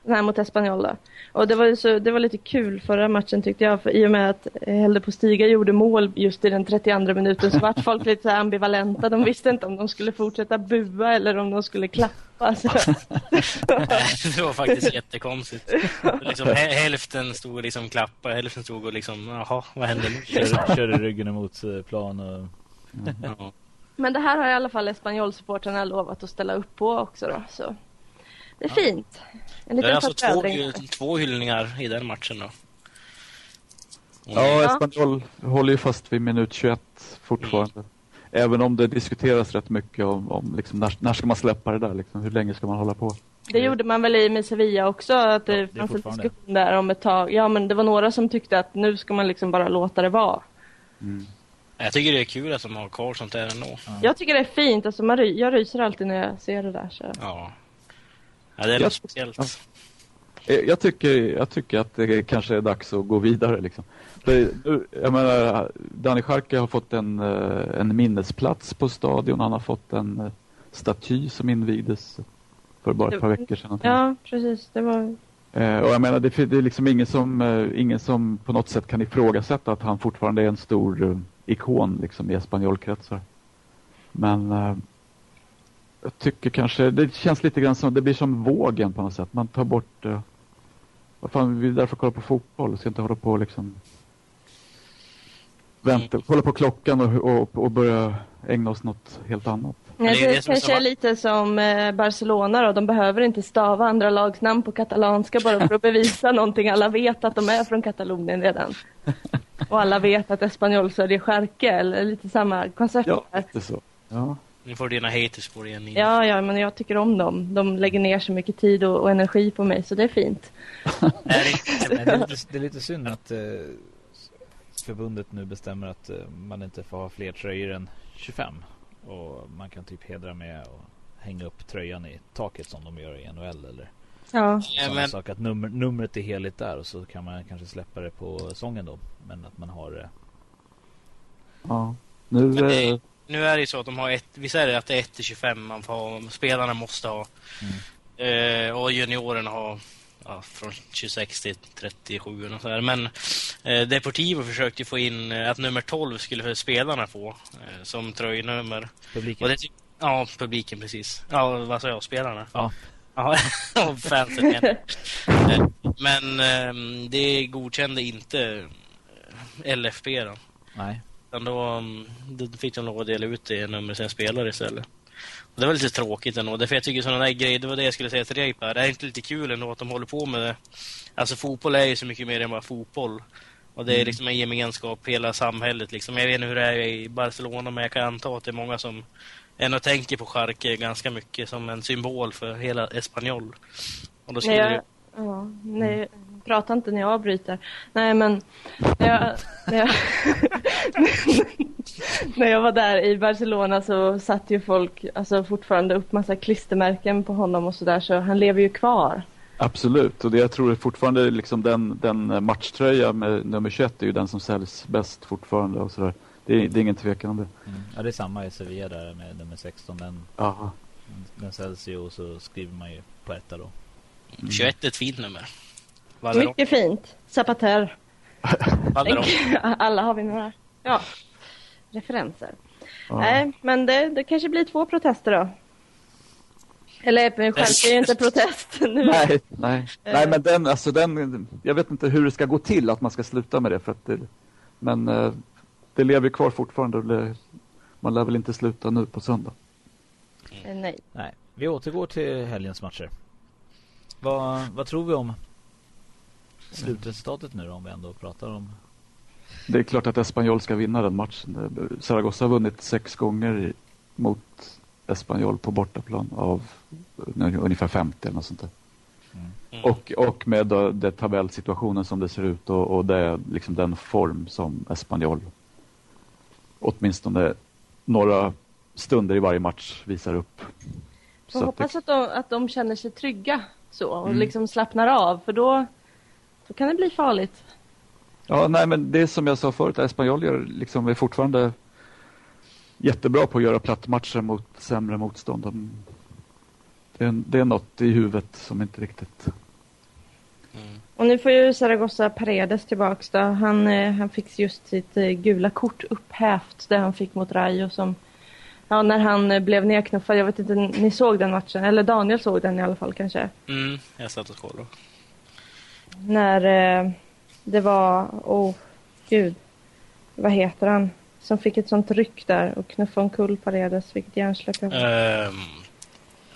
Den här mot Espanyol då. Och det var, ju så, det var lite kul förra matchen tyckte jag. För I och med att Helde på Stiga gjorde mål just i den 32 minuten så vart folk lite så här ambivalenta. De visste inte om de skulle fortsätta bua eller om de skulle klappa. Så. det var faktiskt jättekonstigt. Liksom, hä- hälften stod och liksom klappa, hälften stod och liksom, jaha, vad händer nu? Kör, kör ryggen emot eh, plan och... Ja. Men det här har i alla fall Espanyol-supportrarna lovat att ställa upp på också då. Så. Det är fint. En Det är liten alltså två, två hyllningar i den matchen då. Ja, Espanyol håller ju fast vid minut 21 fortfarande. Även om det diskuteras rätt mycket om, om liksom, när, när ska man släppa det där? Liksom, hur länge ska man hålla på? Det gjorde man väl i med Sevilla också, att det Ja, det fanns en diskussion där om ett tag. Ja, men det var några som tyckte att nu ska man liksom bara låta det vara. Jag tycker det är kul att de har kvar sånt där ändå. Jag tycker det är fint, alltså man, ry- jag ryser alltid när jag ser det där. Så. Ja. Ja, det är Jag- något speciellt. ja. Eh, Jag tycker, jag tycker att det kanske är dags att gå vidare. Liksom. För, jag menar, Danny Scharke har fått en, eh, en minnesplats på stadion. Han har fått en eh, staty som invigdes för bara ett par veckor sedan. Ja, precis. Det var... Och jag menar, det, det är liksom ingen som, ingen som på något sätt kan ifrågasätta att han fortfarande är en stor ikon liksom, i espanjolkretsar. Men eh, jag tycker kanske, det känns lite grann som, det blir som vågen på något sätt. Man tar bort, eh, vad fan, vi är där för att kolla på fotboll, ska inte hålla på liksom vänta, kolla på klockan och, och, och börja ägna oss något helt annat. Ja, det är det, kanske är lite som eh, Barcelona då. De behöver inte stava andra lags namn på katalanska bara för att bevisa någonting. Alla vet att de är från Katalonien redan. Och alla vet att Espanyol stödjer Scharke, eller lite samma koncept. Ja, lite så. Ja. Nu får dina haters på det igen. Ja, ja, men jag tycker om dem. De lägger ner så mycket tid och, och energi på mig, så det är fint. Är det, det, är lite, det är lite synd att eh, förbundet nu bestämmer att eh, man inte får ha fler tröjor än 25. Och man kan typ hedra med och hänga upp tröjan i taket som de gör i NHL eller Ja, men, saker. Att nummer, numret är heligt där och så kan man kanske släppa det på sången då. Men att man har eh, ja. Nu, Men det- eh, nu är det ju så att de har ett, vi säger att det är 1 till 25 man får ha, spelarna måste ha. Mm. Eh, och juniorerna har ja, från 26 till 37 och så här. Men eh, Deportivo försökte få in eh, att nummer 12 skulle för spelarna få eh, som tröjnummer. Publiken. Och det, ja, publiken precis. Ja, vad sa jag? Spelarna? Ja. Ja, fansen menar. Men eh, det godkände inte eh, LFB då. Nej. Utan då, mm, då fick de lov att dela ut det numret till en spelare istället. Och det var lite tråkigt ändå. Därför jag tycker sådana där grejer, det var det jag skulle säga till dig Per. Det är inte lite kul ändå att de håller på med det. Alltså fotboll är ju så mycket mer än bara fotboll. Och det är liksom en gemenskap, hela samhället liksom. Jag vet inte hur det är i Barcelona, men jag kan anta att det är många som ändå tänker på Schalke ganska mycket som en symbol för hela Espanyol. Och då skulle Nej, jag, ja, nej, prata inte när jag avbryter. Nej, men när jag, när jag, när jag var där i Barcelona så satt ju folk alltså, fortfarande upp massa klistermärken på honom och sådär, så han lever ju kvar. Absolut, och det jag tror är fortfarande liksom den, den matchtröja med nummer 21 är ju den som säljs bäst fortfarande och sådär. Det är, det är ingen tvekan om det. Mm. Ja, det är samma i Sevilla där med nummer 16. Den, Aha. den säljs ju och så skriver man ju på etta då. 21 är ett fint nummer. Valleron. Mycket fint. Zapater. Valleron. Alla har vi några ja, referenser. Ja. Nej, men det, det kanske blir två protester då. Eller men själv är ju inte protest nu. Nej, nej. Eh. nej, men den, alltså den, jag vet inte hur det ska gå till att man ska sluta med det. För att det men eh, det lever kvar fortfarande det, man lär väl inte sluta nu på söndag. Eh, Nej. Nej, vi återgår till helgens matcher. Vad, vad tror vi om slutresultatet nu då, om vi ändå pratar om... Det är klart att Espanyol ska vinna den matchen. Zaragoza har vunnit sex gånger mot Espanyol på bortaplan av ungefär 50 eller något sånt där. Mm. Och, och med då, det tabellsituationen som det ser ut och, och det, liksom den form som Espanyol åtminstone några stunder i varje match visar upp. Att hoppas att de, att de känner sig trygga så och Mm. liksom slappnar av för då, då kan det bli farligt. ja, nej, men det som jag sa förut, Espanyol gör, liksom, är fortfarande jättebra på att göra plattmatcher mot sämre motstånd. De, det, är, det är något i huvudet som inte riktigt... Mm. Och nu får ju Zaragoza Paredes tillbaks då. Han, eh, han fick just sitt eh, gula kort upphävt det han fick mot Rayo som Ja, när han eh, blev nedknuffad. Jag vet inte, ni såg den matchen? Eller Daniel såg den i alla fall kanske. Mm, jag satt och kollade. När eh, det var, åh gud, vad heter han? Som fick ett sånt ryck där och knuffade omkull Paredes, vilket hjärnsläpp jag var.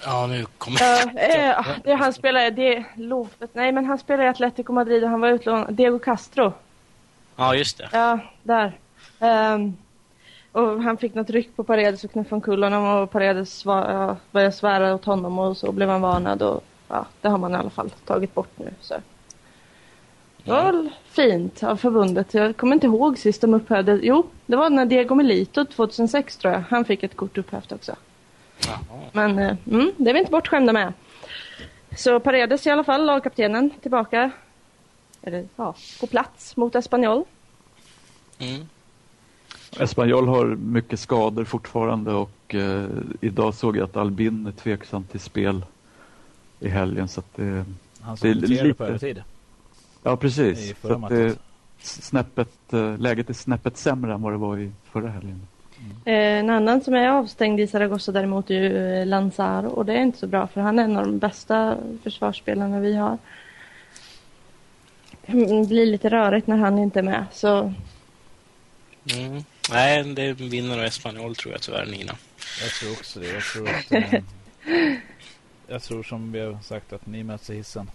Ja, nu kommer Ja, eh, det han spelar, det Lopez, nej men han spelar i Atletico Madrid och han var utlånad, Diego Castro. Ja, just det. Ja, där. Ehm, och han fick något ryck på Paredes och knuffade omkull honom och Paredes ja, började svära åt honom och så blev han varnad och ja, det har man i alla fall tagit bort nu. Så. Det var väl fint av förbundet. Jag kommer inte ihåg sist de upphävde. Jo, det var när Diego Melito 2006 tror jag. Han fick ett kort upphävt också. Jaha. Men eh, mm, det är vi inte bortskämda med. Så Paredes i alla fall, lagkaptenen, tillbaka. Eller ja, på plats mot Espanyol. Mm. Espanyol har mycket skador fortfarande och eh, idag såg jag att Albin är tveksam till spel i helgen. Så att det, Han som Det är kommenterade på lite- övertid. ja, precis. I Så att det, matchen. snäppet, eh, läget är snäppet sämre än vad det var i förra helgen. Eh, en annan som är avstängd i Zaragoza däremot är ju eh, Lanzaro och det är inte så bra för han är en av de bästa försvarsspelarna vi har. Det blir lite rörigt när han inte är med så Mm. Nej, det vinner nog Espanyol tror jag tyvärr, Nina. Jag tror också det. Jag tror, att, eh, jag tror som vi har sagt att ni möts i hissen.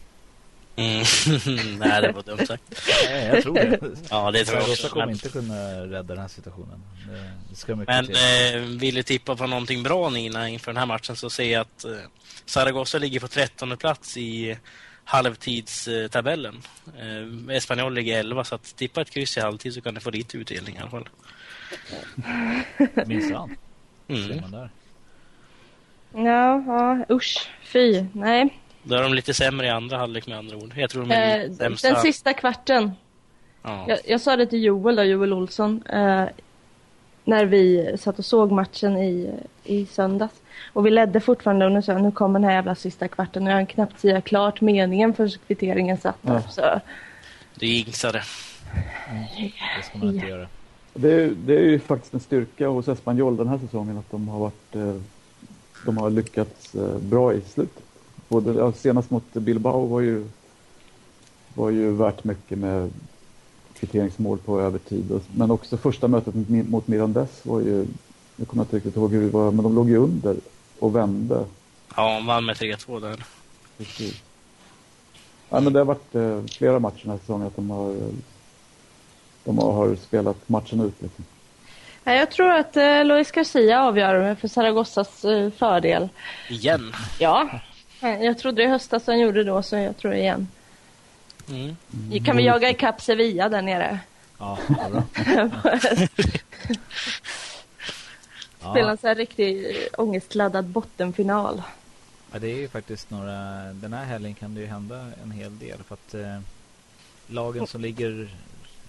Mm. Nej, det var dumt sagt. Nej, jag tror det. Ja, det tror jag också. kommer Men, inte kunna rädda den här situationen. Det, det ska mycket men till. eh, vill du tippa på någonting bra Nina inför den här matchen så ser jag att eh, Zaragoza ligger på 13 plats i halvtidstabellen. Eh, Espanyol ligger 11 så att tippa ett kryss i halvtid så kan du få lite utdelning i alla fall. Minsann. Ser Mm. man där. ja, ja usch, fy, nej. Då är de lite sämre i andra halvlek med andra ord. Jag tror de är Eh, sämsta. den sista kvarten Ja. Jag, jag sa det till Joel, då, Joel Olsson. Eh, när vi satt och såg matchen i, i söndags. Och vi ledde fortfarande och nu sa jag, nu kommer den här jävla sista kvarten och jag hann knappt säga klart meningen för kvitteringen satt där. Ja. Så, Du jinxade. Det ska man inte göra. Det är, det är ju faktiskt en styrka hos Espanyol den här säsongen att de har varit eh, de har lyckats eh, bra i slutet. Både, ja, senast mot Bilbao var ju var ju värt mycket med kvitteringsmål på övertid. Men också första mötet mot, mot Mirandes var ju, jag kommer inte riktigt ihåg hur det var, men de låg ju under och vände. Ja, han vann med 3-2 där. Precis. Ja, men det har varit eh, flera matcher den här säsongen att de har, de har, spelat matchen ut. Liksom. Jag tror att eh, Luis Garcia avgör för Zaragozzas eh, fördel. Igen. Ja, jag trodde det i höstas han gjorde då, så jag tror igen. Mm. Kan vi jaga ikapp Sevilla där nere? Ja, bra. Spela en sån här riktig ångestladdad bottenfinal. ja, det är ju faktiskt några... Den här helgen kan det ju hända en hel del för att eh, lagen som ligger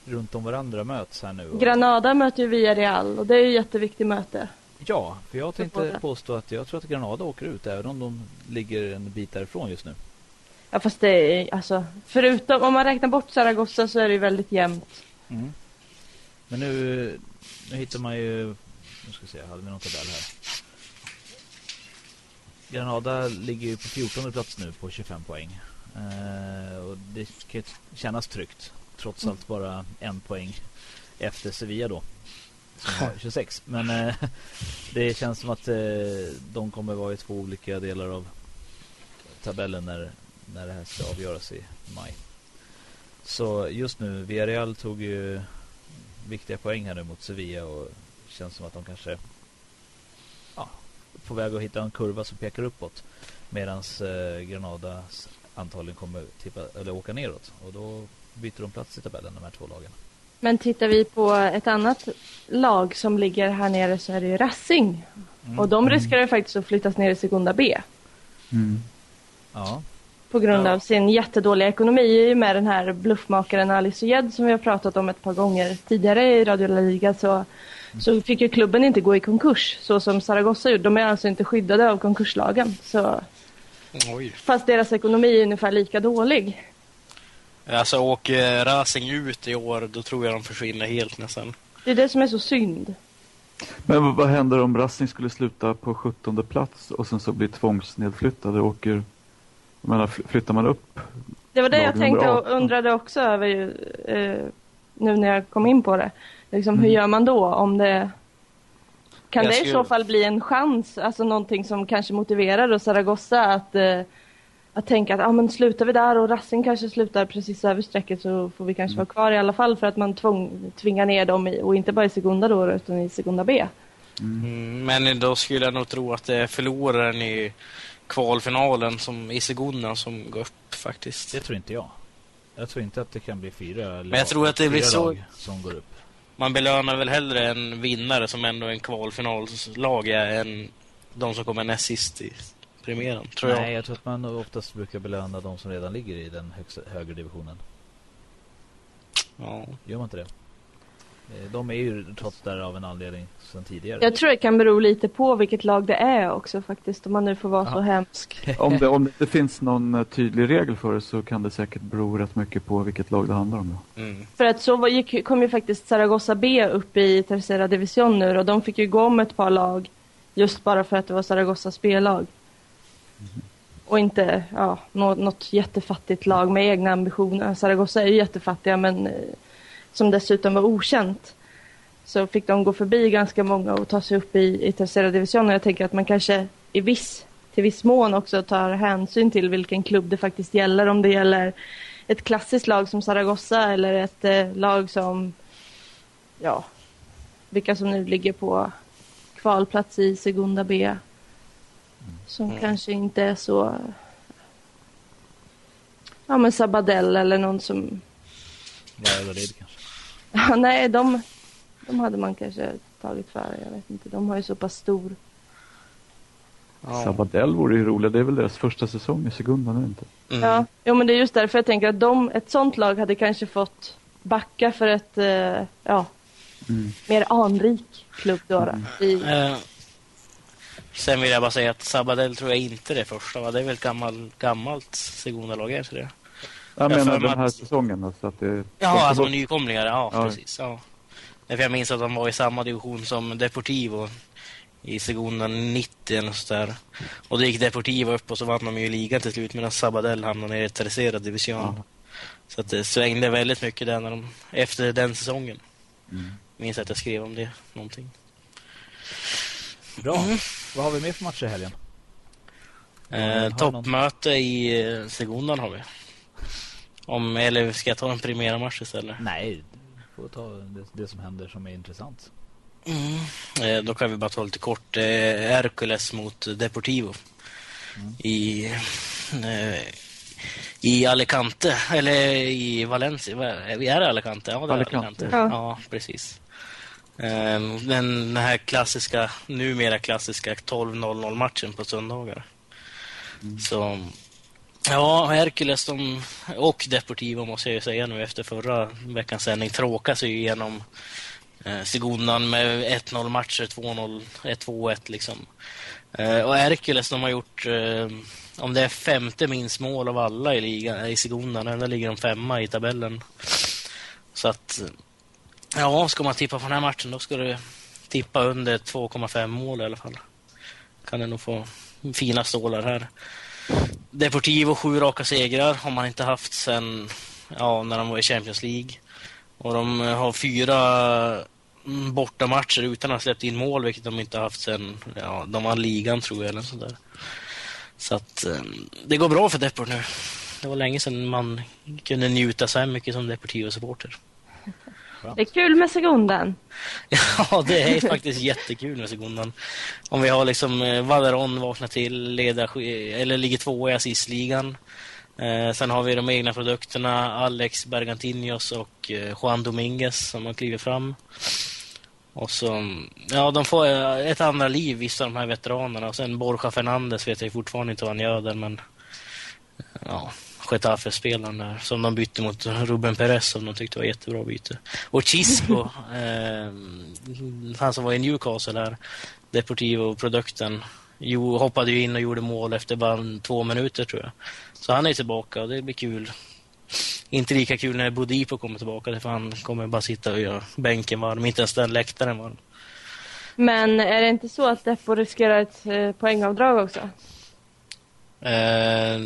runt om varandra möts här nu. och- Granada möter ju Villarreal och det är ju ett jätteviktigt möte. Ja, för jag tänkte påstå att jag tror att Granada åker ut även om de ligger en bit därifrån just nu. Ja fast det är alltså, förutom om man räknar bort Zaragoza så är det ju väldigt jämnt. Mm. Men nu, nu hittar man ju... Nu ska vi se, hade vi någon tabell här? Granada ligger ju på 14 plats nu på 25 poäng. Eh, och det kan ju kännas tryggt. Trots allt bara en poäng efter Sevilla då. Som har 26. Men eh, det känns som att eh, de kommer vara i två olika delar av tabellen när, när det här ska avgöras i maj. Så just nu, Villarreal tog ju viktiga poäng här nu mot Sevilla och känns som att de kanske ja, på väg att hitta en kurva som pekar uppåt. Medan eh, Granada antagligen kommer tippa, eller åka neråt och då byter de plats i tabellen de här två lagen. Men tittar vi på ett annat lag som ligger här nere så är det ju Racing. Mm. Och de riskerar ju faktiskt att flyttas ner i Segunda B. Ja, På grund Ja. av sin jättedåliga ekonomi med den här bluffmakaren Ali Suyed som vi har pratat om ett par gånger tidigare i Radio La Liga så, så fick ju klubben inte gå i konkurs så som Zaragoza gjorde. De är alltså inte skyddade av konkurslagen. Så, Oj. fast deras ekonomi är ungefär lika dålig. Alltså åker Racing ut i år, då tror jag de försvinner helt nästan. Det är det som är så synd. Men vad- händer om Racing skulle sluta på 17 plats och sen så blir tvångsnedflyttade? Åker, jag menar, fly- flyttar man upp? Det var det jag tänkte och 18. undrade också över eh, nu när jag kom in på det. Liksom, Hur Mm. gör man då om det... Kan Jag det i skulle- så fall bli en chans, alltså någonting som kanske motiverar då Zaragoza att, eh, att tänka att ah, men slutar vi där och Racing kanske slutar precis över strecket så får vi kanske Mm. vara kvar i alla fall för att man tvång, tvingar ner dem i, och inte bara i Segunda då utan i Segunda B. Mm, men då skulle jag nog tro att det är förloraren i kvalfinalen som i Segunda som går upp faktiskt. det tror inte jag. Jag tror inte att det kan bli fyra Men jag tror att det blir så- lag som går upp. Man belönar väl hellre en vinnare som ändå är en kvalfinalslag än de som kommer näst sist i premiären, tror Nej, jag. jag tror att man oftast brukar belöna de som redan ligger i den högsta, högre divisionen. Ja. Gör man inte det? Eh, De är ju trots där av en anledning sedan tidigare. Jag tror det kan bero lite på vilket lag det är också faktiskt om man nu får vara så Ja. hemsk. Om det, om det inte finns någon eh, tydlig regel för det så kan det säkert bero rätt mycket på vilket lag det handlar om. Mm. För att så var, gick, kom ju faktiskt Zaragoza B upp i Tercera Division nu och de fick ju gå om ett par lag just bara för att det var Zaragozas B-lag. Och inte ja, något, något jättefattigt lag med egna ambitioner. Zaragoza är ju jättefattiga men eh, som dessutom var okänt. Så fick de gå förbi ganska många och ta sig upp i, i Tercera Division och jag tänker att man kanske i viss, till viss mån också tar hänsyn till vilken klubb det faktiskt gäller. Om det gäller ett klassiskt lag som Zaragoza eller ett eh, lag som, ja, vilka som nu ligger på kvalplats i Segunda B. Som Mm. kanske inte är så, ja men Sabadell eller någon som, Valladolid kanske. ja nej de, de hade man kanske tagit före, jag vet inte, de har ju så pass stor. Ja. Sabadell vore ju roligt. Det är väl deras första säsong i det inte? Mm. Ja, jo men det är just därför jag tänker att de, ett sånt lag hade kanske fått backa för ett, eh, ja, Mm. mer anrik klubb då. då. I, Eh, sen vill jag bara säga att Sabadell tror jag inte är det första. Va? Det är väl ett gammal, gammalt Segunda-lag, är det det? Jag Jag menar den här att- säsongen. Alltså att det, Ja, alltså nykomlingar. Ja, Ja. precis. Ja. Därför jag minns att de var i samma division som Deportivo i Segunda 90 eller så där. Och då gick Deportivo upp och så vann de ju ligan till slut medan Sabadell hamnade nere i Tercera division. Ja. Så att det svängde väldigt mycket där när de, efter den säsongen. Mm. Minns att jag skrev om det någonting. Bra. Vad har vi mer för matcher i helgen? Eh, toppmöte i eh, Segundan har vi. Om, eller ska jag ta en primera match istället? Nej, du får ta det, det som händer som är intressant. Eh, då kan vi bara ta lite kort. Eh, Hercules mot Deportivo. I, eh, I Alicante, eller i Valencia. Är Vi är i Alicante? Ja, det är Alicante. Alicante. Ja. Ja, precis. Den, den här klassiska, numera klassiska 12-0-0 matchen på söndagar. Så Ja, Hercules de, och Deportivo måste jag ju säga nu efter förra veckans sändning tråkas ju igenom eh, Segundan med 1-0 matcher, 2-0, 1-2-1 liksom. Eh, och Hercules de har gjort, eh, om det är femte minst mål av alla i ligan, i Segundan, ändå ligger de femma i tabellen. Så att, ja, ska man tippa på den här matchen då ska du tippa under 2,5 mål i alla fall. Kan du nog få fina stålar här. Deportivo sju raka segrar har man inte haft sen ja, när de var i Champions League. Och de eh, har fyra mm, bortamatcher utan att ha släppt in mål, vilket de inte har haft sen ja, de vann ligan tror jag. Eller sådär. Så att eh, det går bra för Deport nu. Det var länge sedan man kunde njuta så här mycket som Deportivo-supporter det är kul med segundan. Ja, det är faktiskt jättekul med sekundan. Om vi har liksom eh, Valeron vaknar till, leder, eller ligger tvåa i assistligan. Eh, sen har vi de egna produkterna, Alex Bergantinos och eh, Juan Dominguez som har klivit fram. Och så, ja, de får eh, ett andra liv, vissa av de här veteranerna. Och sen Borja Fernandes vet jag fortfarande inte vad han gör där, men ja, Getafe-spelaren där som de bytte mot Ruben Perez som de tyckte var jättebra byte. Och Chisco, eh, han som var i Newcastle här, Deportivo-produkten, jo, hoppade ju in och gjorde mål efter bara två minuter tror jag. Så han är tillbaka och det blir kul. Inte lika kul när Bodipo kommer tillbaka för han kommer bara sitta och göra bänken varm, inte ens den läktaren varm. Men är det inte så att Deppo riskerar ett eh, poängavdrag också? Eh,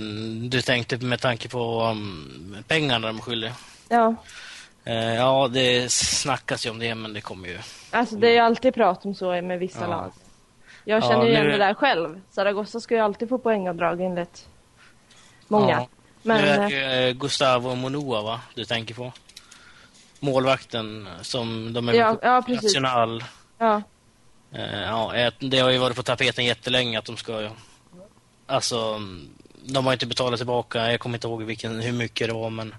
du tänkte med tanke på um, pengarna de skyldiga? Ja, Eh, ja, det snackas ju om det, men det kommer ju... alltså det är ju alltid prat om så med vissa Ja. lag. Jag Ja, känner ju igen nu- det där själv. Zaragoza ska ju alltid få poängavdrag enligt många. Ja. Men nu är eh, det ju Gustavo Monua, va? Du tänker på? Målvakten som de är Ja, ja, precis. National. ja, Eh, ja, det har ju varit på tapeten jättelänge att de ska... Alltså, de har inte betalat tillbaka. Jag kommer inte ihåg vilken, hur mycket det var, men...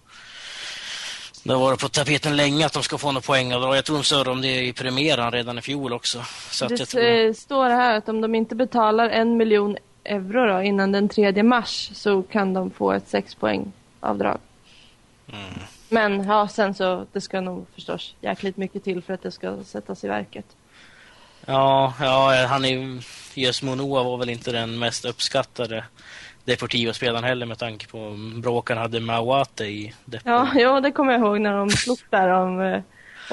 Det har varit på tapeten länge att de ska få några poängavdrag. Jag tror de surrade om det i premiären redan i fjol också. Så det tror... eh, står här att om de inte betalar en miljon euro då, innan den 3 mars så kan de få ett 6 poäng avdrag. Mm. Men ja, sen så det ska nog förstås jäkligt mycket till för att det ska sättas i verket. Ja, ja, han är just Monoa var väl inte den mest uppskattade Deportivo-spelaren heller med tanke på bråken hade med Awate i Deportivo. Ja, ja, det kommer jag ihåg när de slogs där om eh,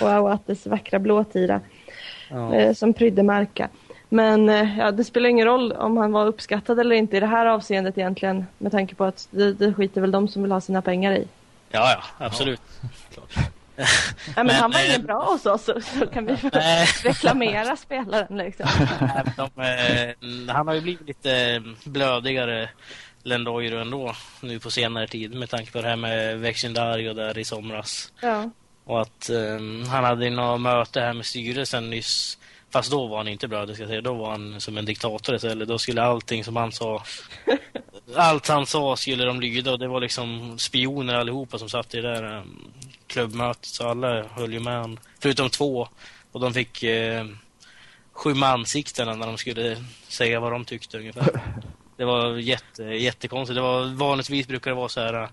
och Awates vackra blåtira Ja. eh, som prydde Marca. Men eh, ja, det spelar ingen roll om han var uppskattad eller inte i det här avseendet egentligen med tanke på att det, det skiter väl de som vill ha sina pengar i. ja, ja, absolut. Klart. Ja, men, Men, han var eh, ingen bra hos oss så, så kan vi Nej. reklamera spelaren liksom. Nej, de, eh, han har ju blivit lite blödigare Lendoiro ändå nu på senare tid med tanke på det här med Vexindario där i somras. Ja. Och att eh, han hade något möte här med styrelsen nyss. Fast då var han inte bra, det ska jag säga. Då var han som en diktator istället. Då skulle allting som han sa, allt han sa skulle de lyda och det var liksom spioner allihopa som satt i det där eh, klubbmötet. Så alla höll ju med honom. Förutom två. Och de fick eh, skymma ansiktena när de skulle säga vad de tyckte ungefär. Det var jätte, jättekonstigt. Det var, vanligtvis brukar det vara så här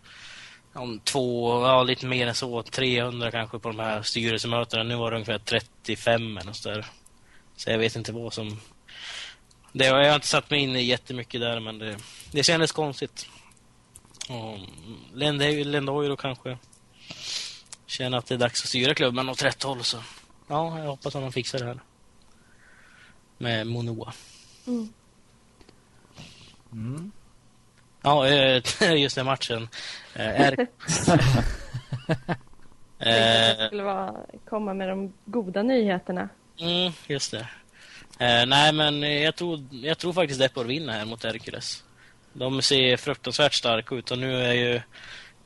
om två, ja lite mer än så, 300 kanske på de här styrelsemötena. Nu var det ungefär 35 eller så där. Så jag vet inte vad som... Det, jag har inte satt mig in i jättemycket där men det, det kändes konstigt. Och Lendoiro kanske känner att det är dags att styra klubben åt rätt håll så ja, jag hoppas att de fixar det här. Med Monoa. Mm. Mm. Ja, eh, just den matchen. Eh, Är... Jag skulle vara, komma med de goda nyheterna. mm, just det. Eh, nej, men jag tror, jag tror faktiskt Depor vinner här mot Hercules. De ser fruktansvärt starka ut och nu är ju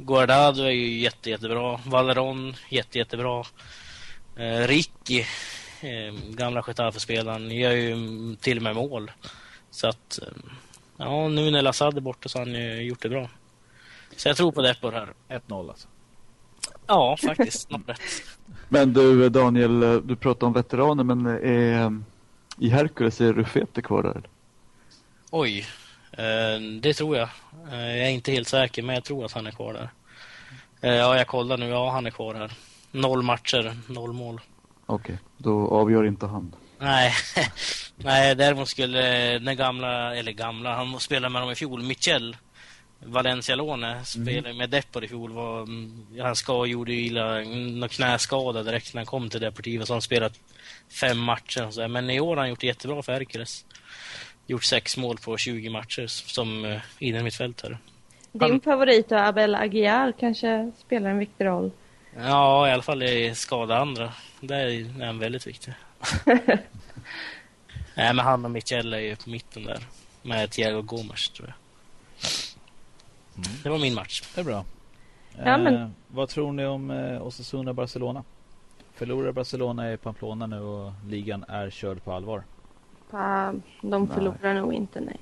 Guardado är ju jätte, jättebra. Valeron jätte, jättebra. Eh, Ricky, eh, gamla Getafe-spelaren, gör ju till och med mål. Så att, eh, ja, nu när Lassad är borta så har han ju gjort det bra. Så jag tror på Depor här. 1-0 alltså. Ja, faktiskt. Rätt. Men du Daniel, du pratar om veteraner men är, i Hercules är Rufete kvar där? Oj, eh, det tror jag. Eh, jag är inte helt säker, men jag tror att han är kvar där. Eh, ja, jag kollar nu. Ja, han är kvar här. Noll matcher, noll mål. Okej, då avgör inte han. Nej, Nej däremot skulle den gamla, eller gamla, han spelade med dem i fjol, Michel Valencia-låne, spelade med Depor i fjol. Var, mm, han ska, gjorde ju illa, någon knäskada direkt när han kom till Deportivo, så han spelat fem matcher. Och så. där. Men i år har han gjort det jättebra för Hercules. Gjort sex mål på 20 matcher som uh, innermittfältare. Din favorit och Abel Aguiar kanske spelar en viktig roll. Ja, i alla fall i skada andra. Där är han väldigt viktig. Nej, men han och Michel är ju på mitten där. Med Thiago Gomes, tror jag. Det var min match. Det är bra. Ja, men- Eh, vad tror ni om eh, Osasuna-Barcelona? Förlorar Barcelona i Pamplona nu och ligan är körd på allvar? Pa, de Nej. förlorar nog inte, nej.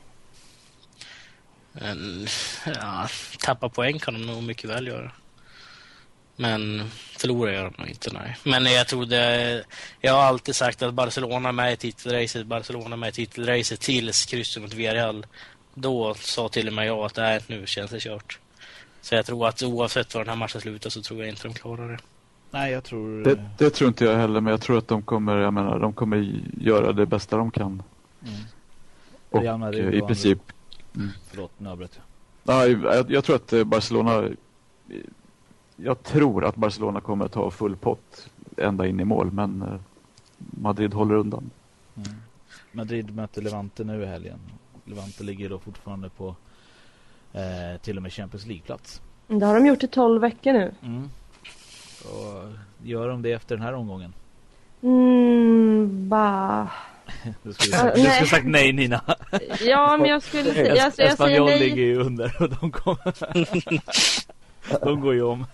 Men, ja, tappa poäng kan de nog mycket väl göra. Men förlora gör de nog inte, nej. Men jag tror det... Jag har alltid sagt att Barcelona med i titelracet, Barcelona med i titelracet tills krysset mot Villarreal. Då sa till och med jag att nej, nu känns det kört. Så jag tror att oavsett var den här matchen slutar så tror jag inte de klarar det. Nej, jag tror... Det, det tror inte jag heller men jag tror att de kommer, jag menar, de kommer göra det bästa de kan. Mm. Och Madrid eh, i princip Förlåt, nu avbröt jag. Nej, jag, jag tror att eh, Barcelona Jag tror att Barcelona kommer att ta full pott ända in i mål men eh, Madrid håller undan. Mm. Madrid möter Levante nu i helgen. Levante ligger då fortfarande på eh, till och med Champions League-plats. Det har de gjort i 12 veckor nu. Mm. Och gör de det efter den här omgången? Mm, bah. Du skulle, sagt, du nej. skulle sagt nej Nina. Ja, men jag skulle säga... Es- Alltså, jag säger nej. ligger ju under och de kommer... de går ju om.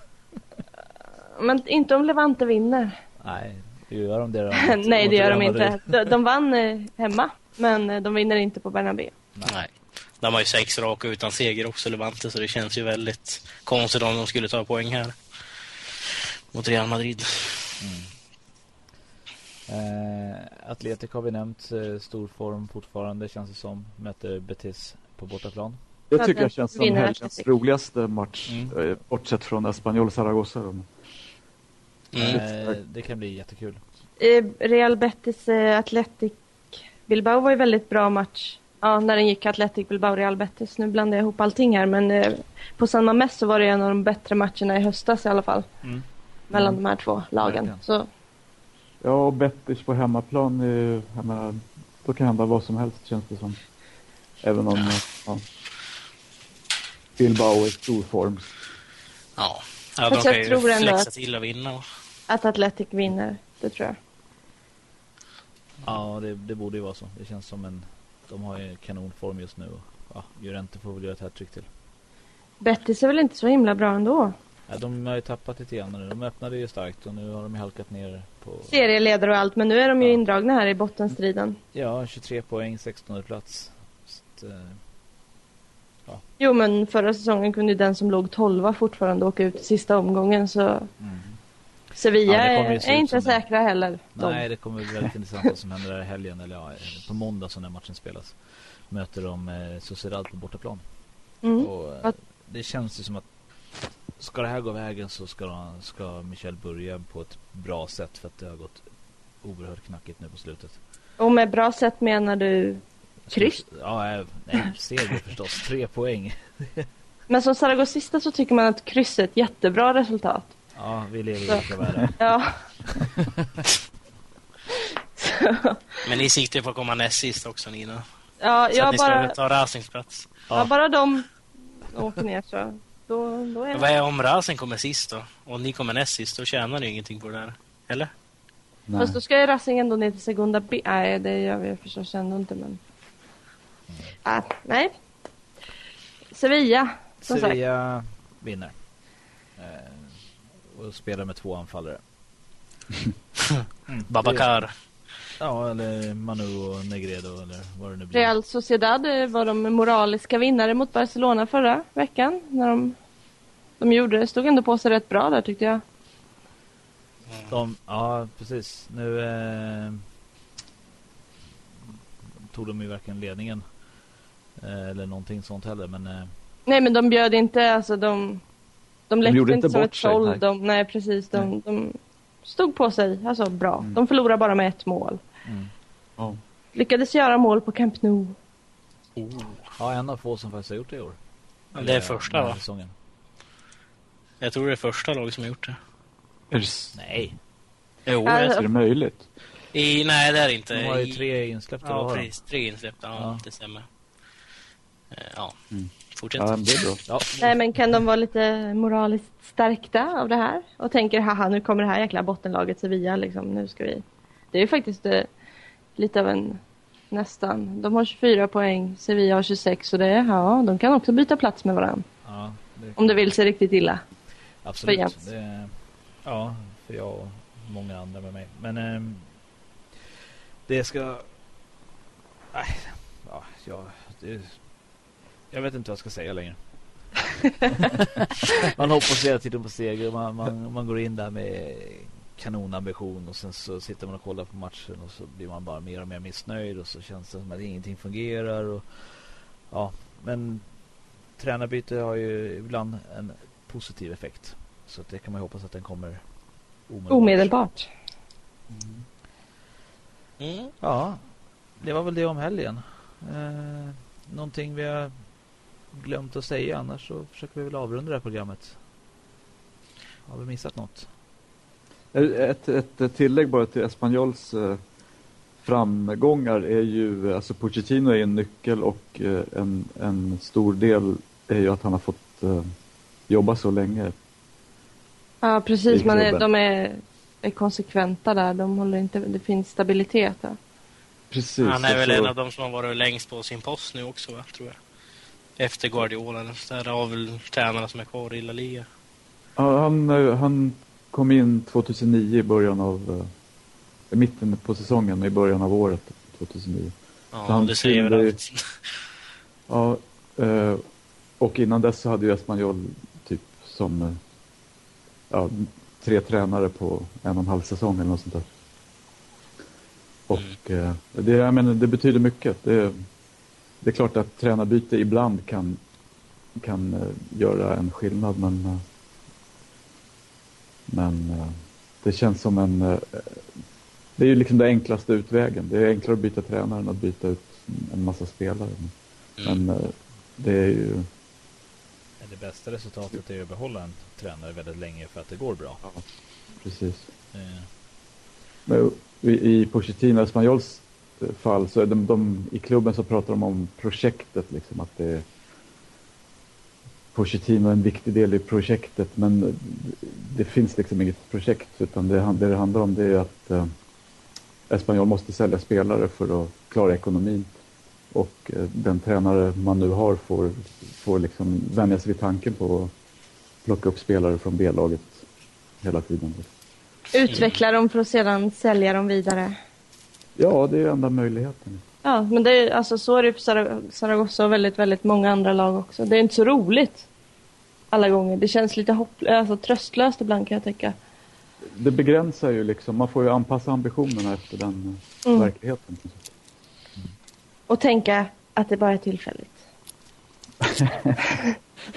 Men inte om Levante vinner. Nej, gör de det? Nej, det gör de inte. De, de vann eh, hemma, men eh, de vinner inte på Bernabéu. Nej. De har ju sex raka utan seger också, Levante, så det känns ju väldigt konstigt om de skulle ta poäng här. Mot Real Madrid. Eh, Atletic har vi nämnt, eh, stor form fortfarande känns det som. Möter Betis på bortaplan. Det Ja, tycker jag känns som helgens roligaste match. Mm. eh, Bortsett från Espanyol Zaragoza. då. Mm. Eh, det kan bli jättekul. Eh, Real Betis eh, Athletic Bilbao var ju väldigt bra match. Ja, när den gick Athletic Bilbao Real Betis. Nu blandar jag ihop allting här, men eh, på San Mamés så var det en av de bättre matcherna i höstas i alla fall. Mm. Mellan de här två lagen. Så Ja, och Betis på hemmaplan, jag menar, då kan hända vad som helst känns det som. Även om ja, Bilbao är i stor form. Ja, ja de kan ju tror ändå flexa att- till och vinna. att Athletic vinner, det tror jag. Ja, det, det borde ju vara så. Det känns som en... De har ju kanonform just nu. och, Ja, Llorente får väl göra ett hattrick till. Betis är väl inte så himla bra ändå. Ja, de har ju tappat lite grann nu. De öppnade ju starkt och nu har de halkat ner på... Serieledare och allt, men nu är de ju Ja. indragna här i bottenstriden. Ja, 23 poäng, 16 plats. Så att, eh, Jo, men förra säsongen kunde ju den som låg 12 fortfarande åka ut i sista omgången, så mm. Sevilla Ja, är inte som det. säkra heller. de. Nej, det kommer bli väldigt intressant vad som händer där i helgen. Eller ja, på måndag så när matchen spelas. Möter de eh, Sociedad på bortaplan. Mm. Och, eh, det känns ju som att ska det här gå vägen så ska, ska Michel börja på ett bra sätt för att det har gått oerhört knackigt nu på slutet. Och med bra sätt menar du kryss? Ja, nej, seger förstås. Tre poäng. Men som Saragossista så tycker man att kryss är ett jättebra resultat. Ja, vi lever i olika världar. Ja. Men ni siktar på att komma näst sist också Nina. Ja, Så jag att ni ska bara, ta Racings plats. ja, bara de åker ner så då, då är det... vad är om Racing kommer sist då? Och ni kommer näst sist, då tjänar ni ingenting på det där. Eller? Nej. Fast då ska ju Racing ändå ner till Segunda B. Nej, det gör vi förstås ändå inte men... Ah, nej. Sevilla, som sagt. Sevilla vinner. Eh, och spelar med två anfallare. Mm, Babacar. Ja, eller Manu och Negredo eller vad det nu blir. Real Sociedad eh, var de moraliska vinnare mot Barcelona förra veckan. När de, de gjorde det. Stod ändå på sig rätt bra där tyckte jag. De, ja, precis. Nu eh, tog de ju verkligen ledningen. Eh, eller någonting sånt heller. Men eh, Nej men de bjöd inte, alltså de... De lekte gjorde inte som bort ett nej. De, nej precis, de, Nej. de stod på sig, alltså bra. Mm. De förlorade bara med ett mål. mm. Ja. Lyckades göra mål på Camp Nou. Oh. ja, en av få som faktiskt har gjort det i år. Det är första va? Säsongen. Jag tror det är första laget som har gjort det. Är, det, s- Nej, Jo, jag är det möjligt? I, nej, det är det inte. de har ju tre insläppta. Ja, precis. Tre insläppta. Ja, Ja. det stämmer. Eh, Ja, Mm. fortsätt. Ja, det är bra. Ja, Nej men kan de vara lite moraliskt stärkta av det här? Och tänker haha nu kommer det här jäkla bottenlaget Sevilla liksom, nu ska vi... Det är ju faktiskt eh, lite av en nästan. De har 24 poäng, Sevilla har 26 och det är, ja de kan också byta plats med varandra. ja, det, Om det vill sig riktigt illa. Absolut. för Jens. Det, ja, för jag och många andra med mig. Men ehm, det ska... Nej, ja, jag, det, jag vet inte vad jag ska säga längre. man hoppas hela tiden på seger. Man, man, man går in där med kanonambition och sen så sitter man och kollar på matchen och så blir man bara mer och mer missnöjd och så känns det som att ingenting fungerar. Och, ja, men tränarbyte har ju ibland en positiv effekt. Så att det kan man ju hoppas att den kommer omedelbart. Omedelbart. Mm. Ja, det var väl det om helgen. Eh, någonting vi har glömt att säga annars så försöker vi väl avrunda det här programmet. Har vi missat något? Ett, ett tillägg bara till Espanyols eh, framgångar är ju, alltså Pochettino är en nyckel och eh, en, en stor del är ju att han har fått eh, jobba så länge. Ja precis, I man är, de är, är konsekventa där. De håller inte, det finns stabilitet där. Precis. Han är väl alltså- en av de som har varit längst på sin post nu också, tror jag. Efter Guardiola. Där har väl tränarna som är kvar i La Liga. Ja, han, han kom in 2009 i början av, eh, mitten på säsongen, i början av året 2009. Ja, Han det säger väl allt. Ja, eh, och innan dess så hade ju Espanyol som eh, ja, tre tränare på en och en halv säsong eller något sånt där. Och eh, det, jag menar, det betyder mycket. Det, det är klart att tränarbyte ibland kan, kan eh, göra en skillnad men, eh, men eh, det känns som en... eh, det är ju liksom den enklaste utvägen. Det är enklare att byta tränare än att byta ut en massa spelare. Mm. Men eh, det är ju... Det bästa resultatet är att behålla en tränare väldigt länge för att det går bra. Precis. Eh, Men i, i Pochettino och Espanyols eh, fall så är de, de, i klubben så pratar de om projektet liksom att det är Pochettino är en viktig del i projektet men det finns liksom inget projekt utan det, det det handlar om det är att eh, Espanyol måste sälja spelare för att klara ekonomin och eh, den tränare man nu har får, får liksom vänja sig vid tanken på att plocka upp spelare från B-laget hela tiden. Utveckla dem för att sedan sälja dem vidare. Ja, det är enda möjligheten. Ja, men det är, alltså, så är det för Zaragoza och väldigt, väldigt många andra lag också. Det är inte så roligt alla gånger. Det känns lite hopp, alltså, tröstlöst ibland kan jag tycka. Det begränsar ju liksom, man får ju anpassa ambitionerna efter den Mm. verkligheten. Och tänka att det bara är tillfälligt.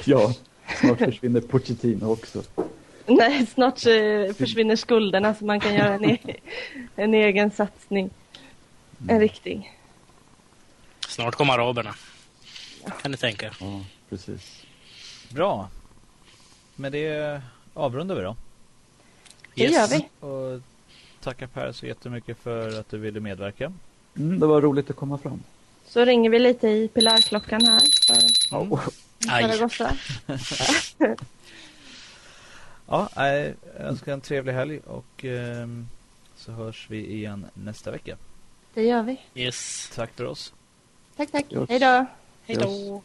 Ja, Snart försvinner Pochettino också. Nej, snart så försvinner skulderna så man kan göra en, e en egen satsning. En riktig. Snart kommer araberna. Kan ni tänka. Ja, precis. Bra. Med det avrundar vi då. Det gör vi. Och tackar Per så jättemycket för att du ville medverka. Mm, det var roligt att komma fram. Så ringer vi lite i pilarklockan här. För kära Aj. gossar. Ja, jag önskar en trevlig helg och ehm, så hörs vi igen nästa vecka. Det gör vi. Yes. Tack för oss. Tack, tack. Yes. Hej då. Hej då.